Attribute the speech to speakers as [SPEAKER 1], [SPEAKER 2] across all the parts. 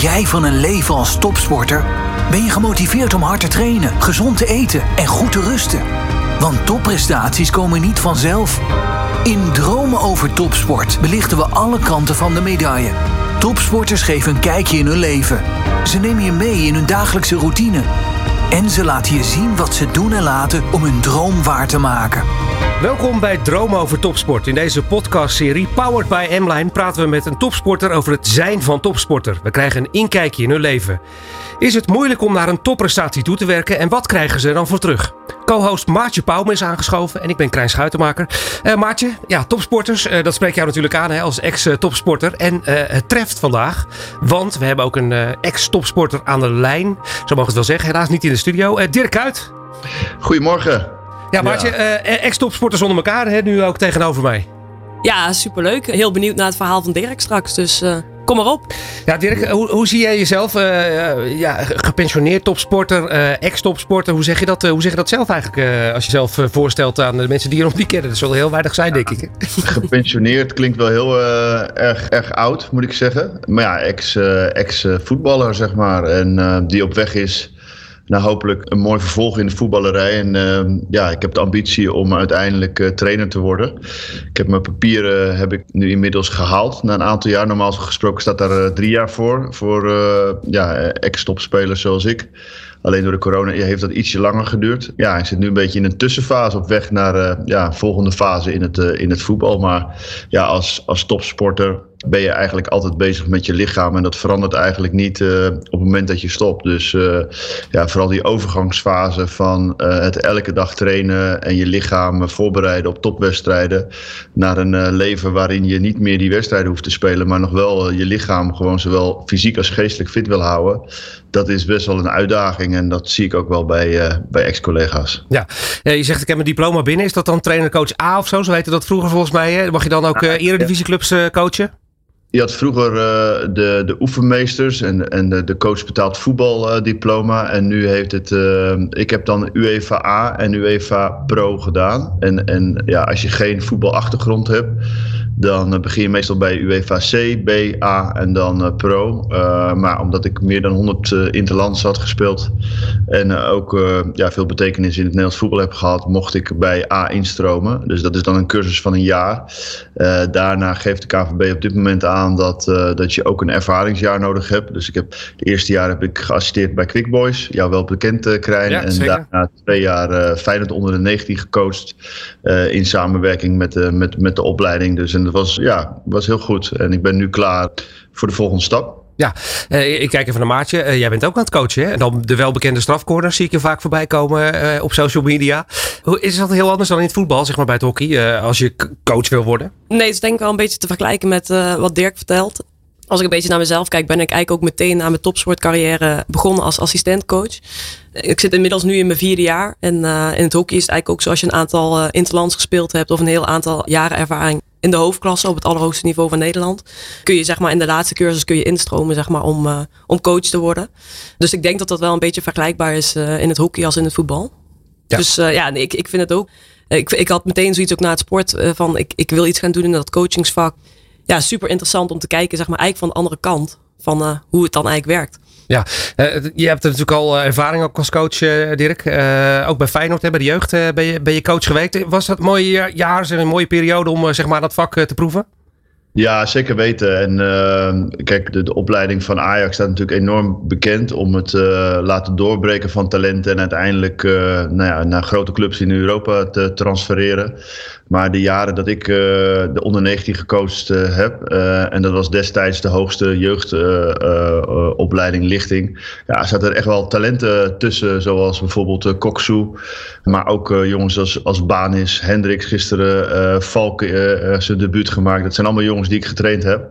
[SPEAKER 1] jij van een leven als topsporter? Ben je gemotiveerd om hard te trainen, gezond te eten en goed te rusten? Want topprestaties komen niet vanzelf. In Dromen over Topsport belichten we alle kanten van de medaille. Topsporters geven een kijkje in hun leven. Ze nemen je mee in hun dagelijkse routine. En ze laten je zien wat ze doen en laten om hun droom waar te maken.
[SPEAKER 2] Welkom bij Dromen over Topsport. In deze podcastserie Powered by M-Line praten we met een topsporter over het zijn van topsporter. We krijgen een inkijkje in hun leven. Is het moeilijk om naar een topprestatie toe te werken en wat krijgen ze dan voor terug? Co-host Maartje Pauwme is aangeschoven en ik ben Krijn Schuitenmaker. Uh, Maartje, ja, topsporters, uh, dat spreekt jou natuurlijk aan hè, als ex-topsporter. En uh, het treft vandaag, want we hebben ook een ex-topsporter aan de lijn. Zo mogen we het wel zeggen, helaas niet in de studio. Dirk Kuyt.
[SPEAKER 3] Goedemorgen.
[SPEAKER 2] Ja, Maartje, ex-topsporters onder elkaar, hè, nu ook tegenover mij.
[SPEAKER 4] Ja, superleuk. Heel benieuwd naar het verhaal van Dirk straks, dus kom maar op.
[SPEAKER 2] Ja, Dirk, hoe, hoe zie jij jezelf? Uh, ja, gepensioneerd topsporter, uh, ex-topsporter. Hoe, zeg je dat, uh, hoe zeg je dat zelf eigenlijk? als je zelf voorstelt aan de mensen die je nog niet kennen. Dat zal heel weinig zijn, denk ik.
[SPEAKER 3] Gepensioneerd klinkt wel heel erg, erg oud, moet ik zeggen. Maar ja, ex-voetballer, zeg maar. En die op weg is nou, hopelijk een mooi vervolg in de voetballerij. En uh, ja, ik heb de ambitie om uiteindelijk uh, trainer te worden. Ik heb mijn papieren heb ik nu inmiddels gehaald. Na een aantal jaar, normaal gesproken staat daar uh, drie jaar voor. Voor ja, ex-topspelers zoals ik. Alleen door de corona heeft dat ietsje langer geduurd. Ja, ik zit nu een beetje in een tussenfase op weg naar uh, ja, volgende fase in het, uh, in het voetbal. Maar ja, als, als topsporter ben je eigenlijk altijd bezig met je lichaam. En dat verandert eigenlijk niet uh, op het moment dat je stopt. Dus ja, vooral die overgangsfase van het elke dag trainen en je lichaam voorbereiden op topwedstrijden. Naar een leven waarin je niet meer die wedstrijden hoeft te spelen, maar nog wel je lichaam gewoon zowel fysiek als geestelijk fit wil houden dat is best wel een uitdaging. En dat zie ik ook wel bij, uh, bij ex-collega's.
[SPEAKER 2] Ja. je zegt ik heb een diploma binnen. Is dat dan trainer-coach A of zo? Zo heette dat vroeger volgens mij. Hè? Mag je dan ook uh, eredivisieclubs uh, coachen?
[SPEAKER 3] Je had vroeger de, de oefenmeesters en, en de, de coach betaald voetbaldiploma. en nu heeft het. ik heb dan UEFA A en UEFA Pro gedaan. En, en ja, als je geen voetbalachtergrond hebt dan eh, begin je meestal bij UEFA C, B, A en dan uh, Pro. Uh, maar omdat ik meer dan 100 uh, interlands had gespeeld en ook ja, veel betekenis in het Nederlands voetbal heb gehad, mocht ik bij A instromen. Dus dat is dan een cursus van een jaar. daarna geeft de KVB op dit moment aan dat, dat je ook een ervaringsjaar nodig hebt. Dus ik heb, het eerste jaar heb ik geassisteerd bij Quick Boys, jou wel bekend Krijn. Ja, en zeker. daarna twee jaar Feyenoord onder de 19 gecoacht in samenwerking met, de met, met de opleiding. Dus en dat was, ja, was heel goed. En ik ben nu klaar voor de volgende stap.
[SPEAKER 2] Ja, uh, ik kijk even naar Maartje. Uh, jij bent ook aan het coachen. Hè? En dan de welbekende strafcorners zie ik je vaak voorbij komen uh, op social media. Hoe, is dat heel anders dan in het voetbal, zeg maar bij het hockey, als je coach wil worden?
[SPEAKER 4] Nee, het is denk ik wel een beetje te vergelijken met wat Dirk vertelt. Als ik een beetje naar mezelf kijk, ben ik eigenlijk ook meteen aan mijn topsportcarrière begonnen als assistentcoach. Ik zit inmiddels nu in mijn vierde jaar. En in het hockey is het eigenlijk ook zo als je een aantal interlands gespeeld hebt of een heel aantal jaren ervaring in de hoofdklasse op het allerhoogste niveau van Nederland. Kun je zeg maar in de laatste cursus kun je instromen zeg maar, om, uh, om coach te worden. Dus ik denk dat dat wel een beetje vergelijkbaar is uh, in het hockey als in het voetbal. Ja. Dus uh, ja, ik, ik vind het ook. Ik, ik had meteen zoiets ook na het sport van ik, ik wil iets gaan doen in dat coachingsvak. Ja, super interessant om te kijken, zeg maar, eigenlijk van de andere kant van hoe het dan eigenlijk werkt.
[SPEAKER 2] Ja, uh, je hebt natuurlijk al ervaring ook als coach, uh, Dirk. Uh, ook bij Feyenoord, hè, bij de jeugd ben, je, ben je coach geweest. Was dat een mooie jaar, een mooie periode om zeg maar, dat vak te proeven?
[SPEAKER 3] Ja, zeker weten. En uh, kijk, de, de, opleiding van Ajax staat natuurlijk enorm bekend om het uh, laten doorbreken van talenten en uiteindelijk uh, nou ja, naar grote clubs in Europa te transfereren. Maar de jaren dat ik de onder 19 gecoacht heb, en dat was destijds de hoogste jeugdopleiding lichting, ja, zaten er echt wel talenten tussen, zoals bijvoorbeeld Koksu, maar ook jongens als, als Banis, Hendricks gisteren, Valk zijn debuut gemaakt. Dat zijn allemaal jongens die ik getraind heb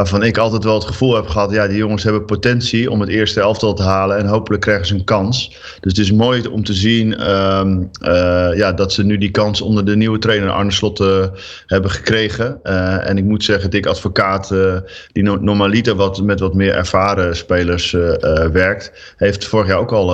[SPEAKER 3] waarvan ik altijd wel het gevoel heb gehad, ja, die jongens hebben potentie om het eerste elftal te halen en hopelijk krijgen ze een kans. Dus het is mooi om te zien um, uh, ja, dat ze nu die kans onder de nieuwe trainer Arne Slot uh, hebben gekregen. Uh, en ik moet zeggen, Dick Advocaat, die no normaliter wat, met wat meer ervaren spelers werkt, heeft vorig jaar ook al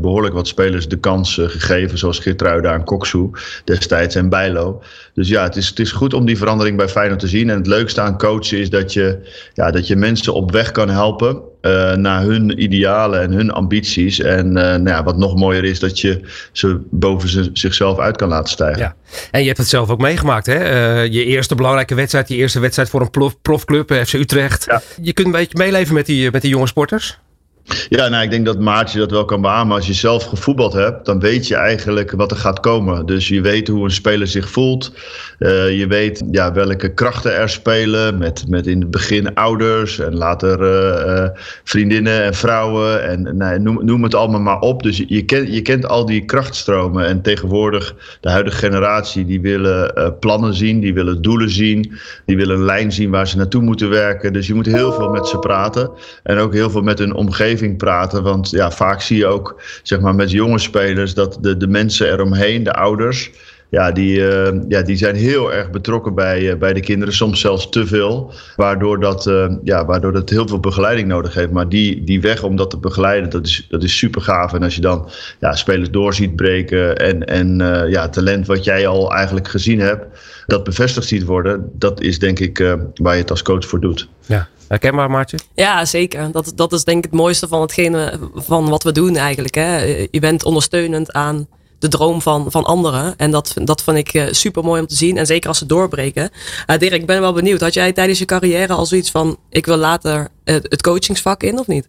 [SPEAKER 3] behoorlijk wat spelers de kans gegeven, zoals Geertruida en Koksu destijds en Bijlo. Dus ja, het is, het is goed om die verandering bij Feyenoord te zien. En het leukste aan coachen is dat je ja, dat je mensen op weg kan helpen uh, naar hun idealen en hun ambities. En nou ja, wat nog mooier is, dat je ze boven ze, zichzelf uit kan laten stijgen. Ja.
[SPEAKER 2] En je hebt het zelf ook meegemaakt, hè? je eerste belangrijke wedstrijd, je eerste wedstrijd voor een prof, profclub, FC Utrecht. Ja. Je kunt een beetje meeleven met die, met die jonge sporters?
[SPEAKER 3] Ja, nou, ik denk dat Maartje dat wel kan beamen. Als je zelf gevoetbald hebt, dan weet je eigenlijk wat er gaat komen. Dus je weet hoe een speler zich voelt. Uh, je weet ja, welke krachten er spelen. Met, met in het begin ouders en later uh, uh, vriendinnen en vrouwen. En nou, noem, het allemaal maar op. Dus je, je, kent, je kent al die krachtstromen. En tegenwoordig, de huidige generatie, die willen plannen zien. Die willen doelen zien. Die willen een lijn zien waar ze naartoe moeten werken. Dus je moet heel veel met ze praten. En ook heel veel met hun omgeving praten. Want ja, vaak zie je ook zeg maar, met jonge spelers dat de, de mensen eromheen, de ouders, ja, die, uh, ja, die zijn heel erg betrokken bij, uh, bij de kinderen. Soms zelfs te veel. Waardoor dat, uh, ja, waardoor dat heel veel begeleiding nodig heeft. Maar die, die weg om dat te begeleiden, dat is, dat is super gaaf. En als je dan ja, spelers door ziet breken. En, en ja, talent wat jij al eigenlijk gezien hebt. Dat bevestigd ziet worden. Dat is denk ik waar je het als coach voor doet.
[SPEAKER 2] Ja. Herkenbaar, Maartje?
[SPEAKER 4] Ja, zeker. Dat, dat is denk ik het mooiste van hetgene van wat we doen eigenlijk. Hè. Je bent ondersteunend aan de droom van, van anderen. En dat, dat vind ik uh, super mooi om te zien. En zeker als ze doorbreken. Uh, Dirk, ik ben wel benieuwd. Had jij tijdens je carrière al zoiets van: ik wil later het, het coachingsvak in of niet?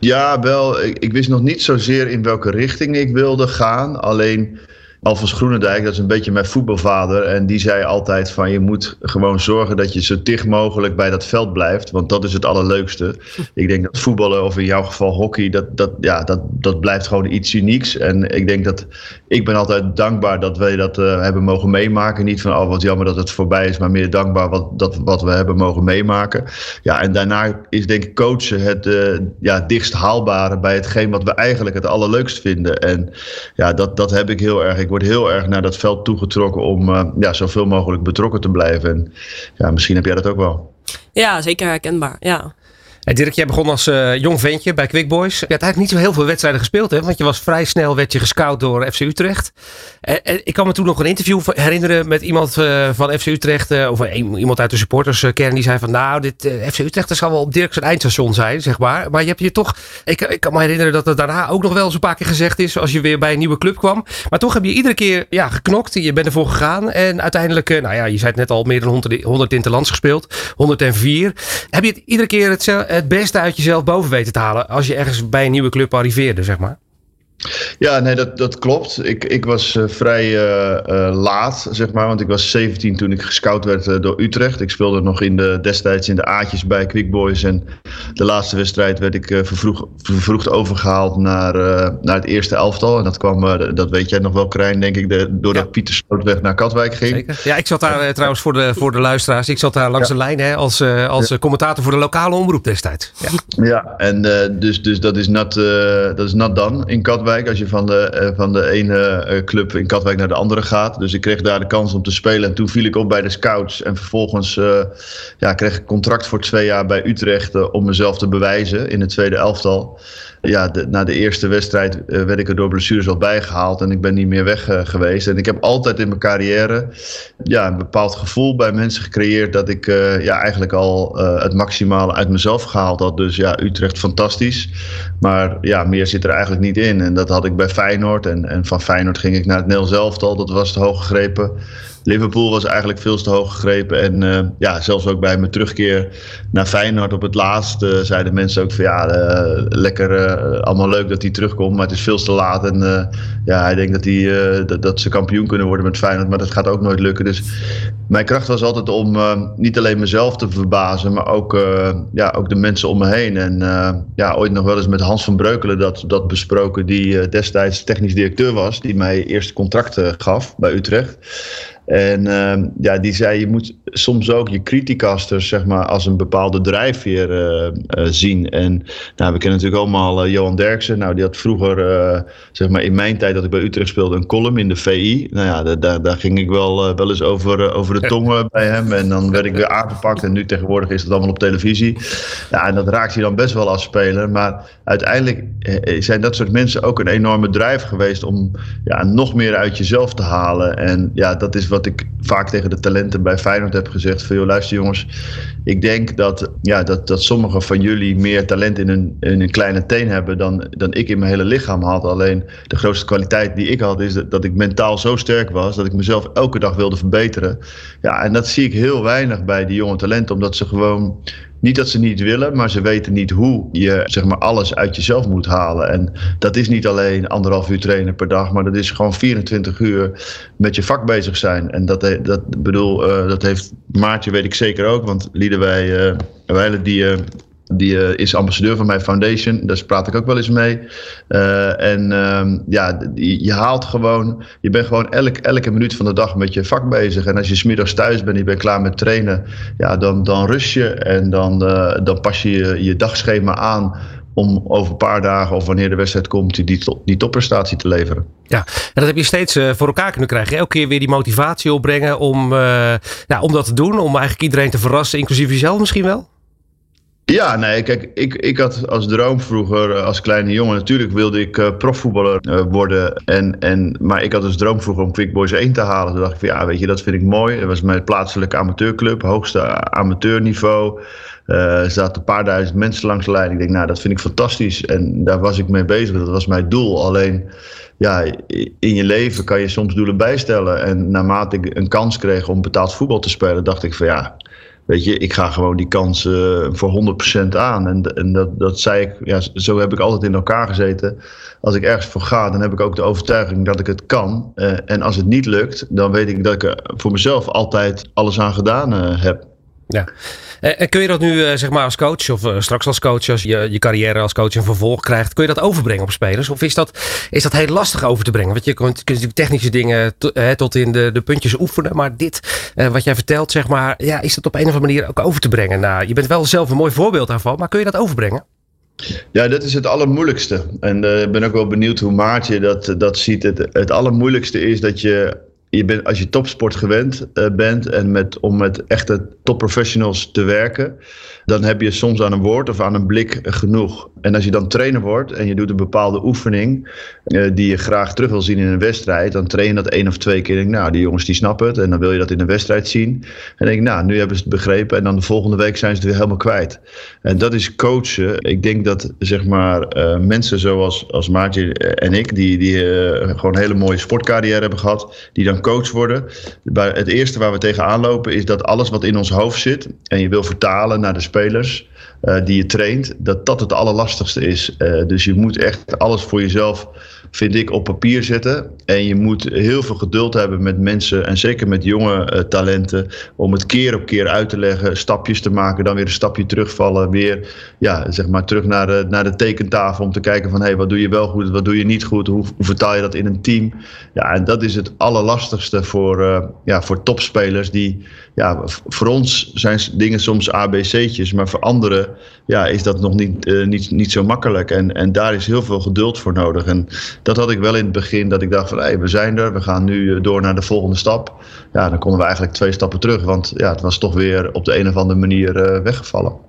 [SPEAKER 3] Ja, wel. Ik, ik wist nog niet zozeer in welke richting ik wilde gaan. Alleen Alfons Groenendijk, dat is een beetje mijn voetbalvader. En die zei altijd van je moet gewoon zorgen dat je zo dicht mogelijk bij dat veld blijft. Want dat is het allerleukste. Ik denk dat voetballen, of in jouw geval hockey, dat, dat, ja, dat, dat blijft gewoon iets unieks. En ik denk dat ik ben altijd dankbaar dat wij dat uh, hebben mogen meemaken. Niet van oh wat jammer dat het voorbij is, maar meer dankbaar wat, dat, wat we hebben mogen meemaken. Ja, en daarna is denk ik coachen het uh, ja, dichtst haalbare bij hetgeen wat we eigenlijk het allerleukst vinden. En ja, dat, dat heb ik heel erg wordt heel erg naar dat veld toegetrokken om uh, ja, zoveel mogelijk betrokken te blijven. En ja, misschien heb jij dat ook wel.
[SPEAKER 4] Ja, zeker herkenbaar. Ja.
[SPEAKER 2] Hey Dirk, jij begon als uh, jong ventje bij Quick Boys. Je had eigenlijk niet zo heel veel wedstrijden gespeeld, hè? Want je was vrij snel werd je gescout door FC Utrecht. En, en ik kan me toen nog een interview herinneren met iemand van FC Utrecht, of iemand uit de supporterskern, die zei van, nou, dit FC Utrecht zal wel op Dirk zijn eindstation zijn, zeg maar. Maar je hebt je toch, ik, ik kan me herinneren dat het daarna ook nog wel eens een paar keer gezegd is, als je weer bij een nieuwe club kwam. Maar toch heb je iedere keer ja, geknokt, je bent ervoor gegaan. En uiteindelijk, nou ja, je zei het net al, meer dan 100, 100 interlands gespeeld, 104. Heb je het iedere keer hetzelfde het beste uit jezelf boven weten te halen als je ergens bij een nieuwe club arriveerde, zeg maar?
[SPEAKER 3] Ja, nee, dat, dat klopt. Ik, ik was uh, vrij uh, uh, laat, zeg maar. Want ik was 17 toen ik gescout werd door Utrecht. Ik speelde nog in de, destijds in de A'tjes bij Quick Boys. En de laatste wedstrijd werd ik vervroeg, vervroegd overgehaald naar, naar het eerste elftal. En dat kwam, dat weet jij nog wel, Krijn, denk ik, de, doordat ja. Pieter Slootweg naar Katwijk ging. Zeker.
[SPEAKER 2] Ja, ik zat daar trouwens voor de, voor de luisteraars. Ik zat daar langs ja. de lijn hè, als, als ja. commentator voor de lokale omroep destijds.
[SPEAKER 3] Ja, ja en dus, dus dat is nat, dat is nat dan in Katwijk als je van de, uh, van de ene uh, club in Katwijk naar de andere gaat. Dus ik kreeg daar de kans om te spelen. En toen viel ik op bij de scouts. En vervolgens uh, ja, kreeg ik contract voor twee jaar bij Utrecht om mezelf te bewijzen in het tweede elftal ja, na de eerste wedstrijd uh, werd ik er door blessures al bijgehaald en ik ben niet meer weg uh, geweest. En ik heb altijd in mijn carrière ja, een bepaald gevoel bij mensen gecreëerd dat ik uh, ja, eigenlijk al het maximale uit mezelf gehaald had. Dus ja, Utrecht fantastisch. Maar ja, meer zit er eigenlijk niet in. En dat had ik bij Feyenoord. En, en van Feyenoord ging ik naar het Nel zelftal. Dat was te hoog gegrepen. Liverpool was eigenlijk veel te hoog gegrepen. En uh, ja, zelfs ook bij mijn terugkeer naar Feyenoord op het laatst uh, zeiden mensen ook van ja, uh, lekker, allemaal leuk dat hij terugkomt, maar het is veel te laat. En ja, hij denkt dat, hij, dat, dat, ze kampioen kunnen worden met Feyenoord, maar dat gaat ook nooit lukken. Dus mijn kracht was altijd om niet alleen mezelf te verbazen, maar ook, ja, ook de mensen om me heen. En ja, ooit nog wel eens met Hans van Breukelen dat, dat besproken, die destijds technisch directeur was, die mij eerst contract gaf bij Utrecht. En uh, ja, die zei, je moet soms ook je criticasters zeg maar, als een bepaalde drijfveer uh, uh, zien. En nou, we kennen natuurlijk allemaal uh, Johan Derksen. Nou, die had vroeger, zeg maar in mijn tijd dat ik bij Utrecht speelde, een column in de VI. Nou ja, daar, daar ging ik wel, wel eens over, over de tongen bij hem. En dan werd ik weer aangepakt. En nu tegenwoordig is het allemaal op televisie. Ja, en dat raakt je dan best wel als speler. Maar uiteindelijk zijn dat soort mensen ook een enorme drijf geweest om ja, nog meer uit jezelf te halen. En ja, dat is wat ik vaak tegen de talenten bij Feyenoord heb heb gezegd van, joh, luister jongens, ik denk dat, ja, dat, dat sommigen van jullie meer talent in een, in een kleine teen hebben dan, dan ik in mijn hele lichaam had. Alleen de grootste kwaliteit die ik had is dat, dat ik mentaal zo sterk was dat ik mezelf elke dag wilde verbeteren. Ja, en dat zie ik heel weinig bij die jonge talenten, omdat ze gewoon niet dat ze niet willen, maar ze weten niet hoe je zeg maar, alles uit jezelf moet halen. En dat is niet alleen anderhalf uur trainen per dag, maar dat is gewoon 24 uur met je vak bezig zijn. En dat, dat bedoel, uh, dat heeft Maartje, weet ik zeker ook, want Liederwij, uh, Weile, die, uh, die uh, is ambassadeur van mijn foundation. Daar praat ik ook wel eens mee. Uh, en uh, ja, je haalt gewoon, je bent gewoon elk, elke minuut van de dag met je vak bezig. En als je smiddags thuis bent en je bent klaar met trainen, ja, dan, dan rust je en dan, uh, dan pas je, je dagschema aan om over een paar dagen of wanneer de wedstrijd komt, die, die, die topprestatie te leveren.
[SPEAKER 2] Ja, en dat heb je steeds voor elkaar kunnen krijgen. Elke keer weer die motivatie opbrengen om, uh, om dat te doen. Om eigenlijk iedereen te verrassen, inclusief jezelf misschien wel?
[SPEAKER 3] Ja, nee, kijk, ik, ik had als droom vroeger, als kleine jongen, natuurlijk wilde ik uh, profvoetballer uh, worden. En, en, maar ik had als droom vroeger om Quick Boys 1 te halen. Toen dacht ik van ja, weet je, dat vind ik mooi. Dat was mijn plaatselijke amateurclub, hoogste amateurniveau. Er zaten een paar duizend mensen langs de lijn. Ik denk, nou, dat vind ik fantastisch. En daar was ik mee bezig. Dat was mijn doel. Alleen, ja, in je leven kan je soms doelen bijstellen. En naarmate ik een kans kreeg om betaald voetbal te spelen, dacht ik van ja Weet je, ik ga gewoon die kans uh, voor 100% aan. En, en dat, dat zei ik, ja, zo heb ik altijd in elkaar gezeten. Als ik ergens voor ga, dan heb ik ook de overtuiging dat ik het kan. Uh, en als het niet lukt, dan weet ik dat ik er voor mezelf altijd alles aan gedaan uh, heb.
[SPEAKER 2] Ja. En kun je dat nu zeg maar als coach of straks als coach, als je je carrière als coach een vervolg krijgt, kun je dat overbrengen op spelers? Of is dat, is dat heel lastig over te brengen? Want je kunt, kunt natuurlijk technische dingen tot in de, de puntjes oefenen, maar dit wat jij vertelt, zeg maar, ja, is dat op een of andere manier ook over te brengen? Nou, je bent wel zelf een mooi voorbeeld daarvan, maar kun je dat overbrengen?
[SPEAKER 3] Ja, dat is het allermoeilijkste. En ik ben ook wel benieuwd hoe Maartje dat, dat ziet. Het, het allermoeilijkste is dat je je bent, als je topsport gewend uh, bent en met, om met echte topprofessionals te werken, dan heb je soms aan een woord of aan een blik genoeg. En als je dan trainer wordt en je doet een bepaalde oefening uh, die je graag terug wil zien in een wedstrijd, dan train je dat één of twee keer. Denk, nou, die jongens die snappen het en dan wil je dat in een wedstrijd zien. En denk, nou, nu hebben ze het begrepen en dan de volgende week zijn ze het weer helemaal kwijt. En dat is coachen. Ik denk dat zeg maar uh, mensen zoals als Maartje en ik, die, die gewoon een hele mooie sportcarrière hebben gehad, die dan coach worden. Het eerste waar we tegenaan lopen is dat alles wat in ons hoofd zit en je wil vertalen naar de spelers uh, die je traint, dat dat het allerlastigste is. Uh, dus je moet echt alles voor jezelf vind ik, op papier zetten. En je moet heel veel geduld hebben met mensen en zeker met jonge uh, talenten. Om het keer op keer uit te leggen, stapjes te maken, dan weer een stapje terugvallen. Weer ja, zeg maar terug naar de, naar de tekentafel om te kijken van hey, wat doe je wel goed, wat doe je niet goed, hoe, hoe vertaal je dat in een team. Ja, en dat is het allerlastigste voor, uh, ja, voor topspelers die, ja, voor ons zijn dingen soms ABC'tjes, maar voor anderen ja, is dat nog niet, uh, niet, niet zo makkelijk. En, en daar is heel veel geduld voor nodig. En dat had ik wel in het begin, dat ik dacht van hey, we zijn er, we gaan nu door naar de volgende stap. Ja, dan konden we eigenlijk twee stappen terug, want ja, het was toch weer op de een of andere manier uh, weggevallen.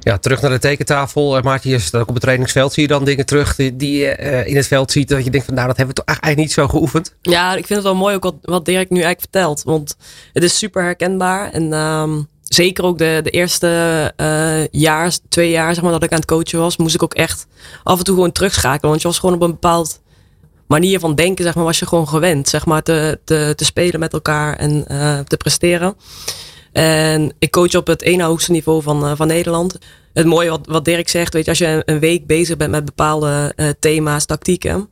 [SPEAKER 2] Ja, terug naar de tekentafel. Maartje, je staat ook op het trainingsveld. Zie je dan dingen terug die, die je uh, in het veld ziet? Dat je denkt van nou, dat hebben we toch eigenlijk niet zo geoefend?
[SPEAKER 4] Ja, ik vind het wel mooi ook wat, wat Dirk nu eigenlijk vertelt. Want het is super herkenbaar. En um, zeker ook de, de eerste uh, jaar, twee jaar zeg maar, dat ik aan het coachen was, moest ik ook echt af en toe gewoon terugschakelen. Want je was gewoon op een bepaald manier van denken, zeg maar, was je gewoon gewend, zeg maar, te, te, te spelen met elkaar en uh, te presteren. En ik coach op het ene hoogste niveau van, uh, van Nederland. Het mooie wat, wat Dirk zegt, weet je, als je een week bezig bent met bepaalde thema's, tactieken,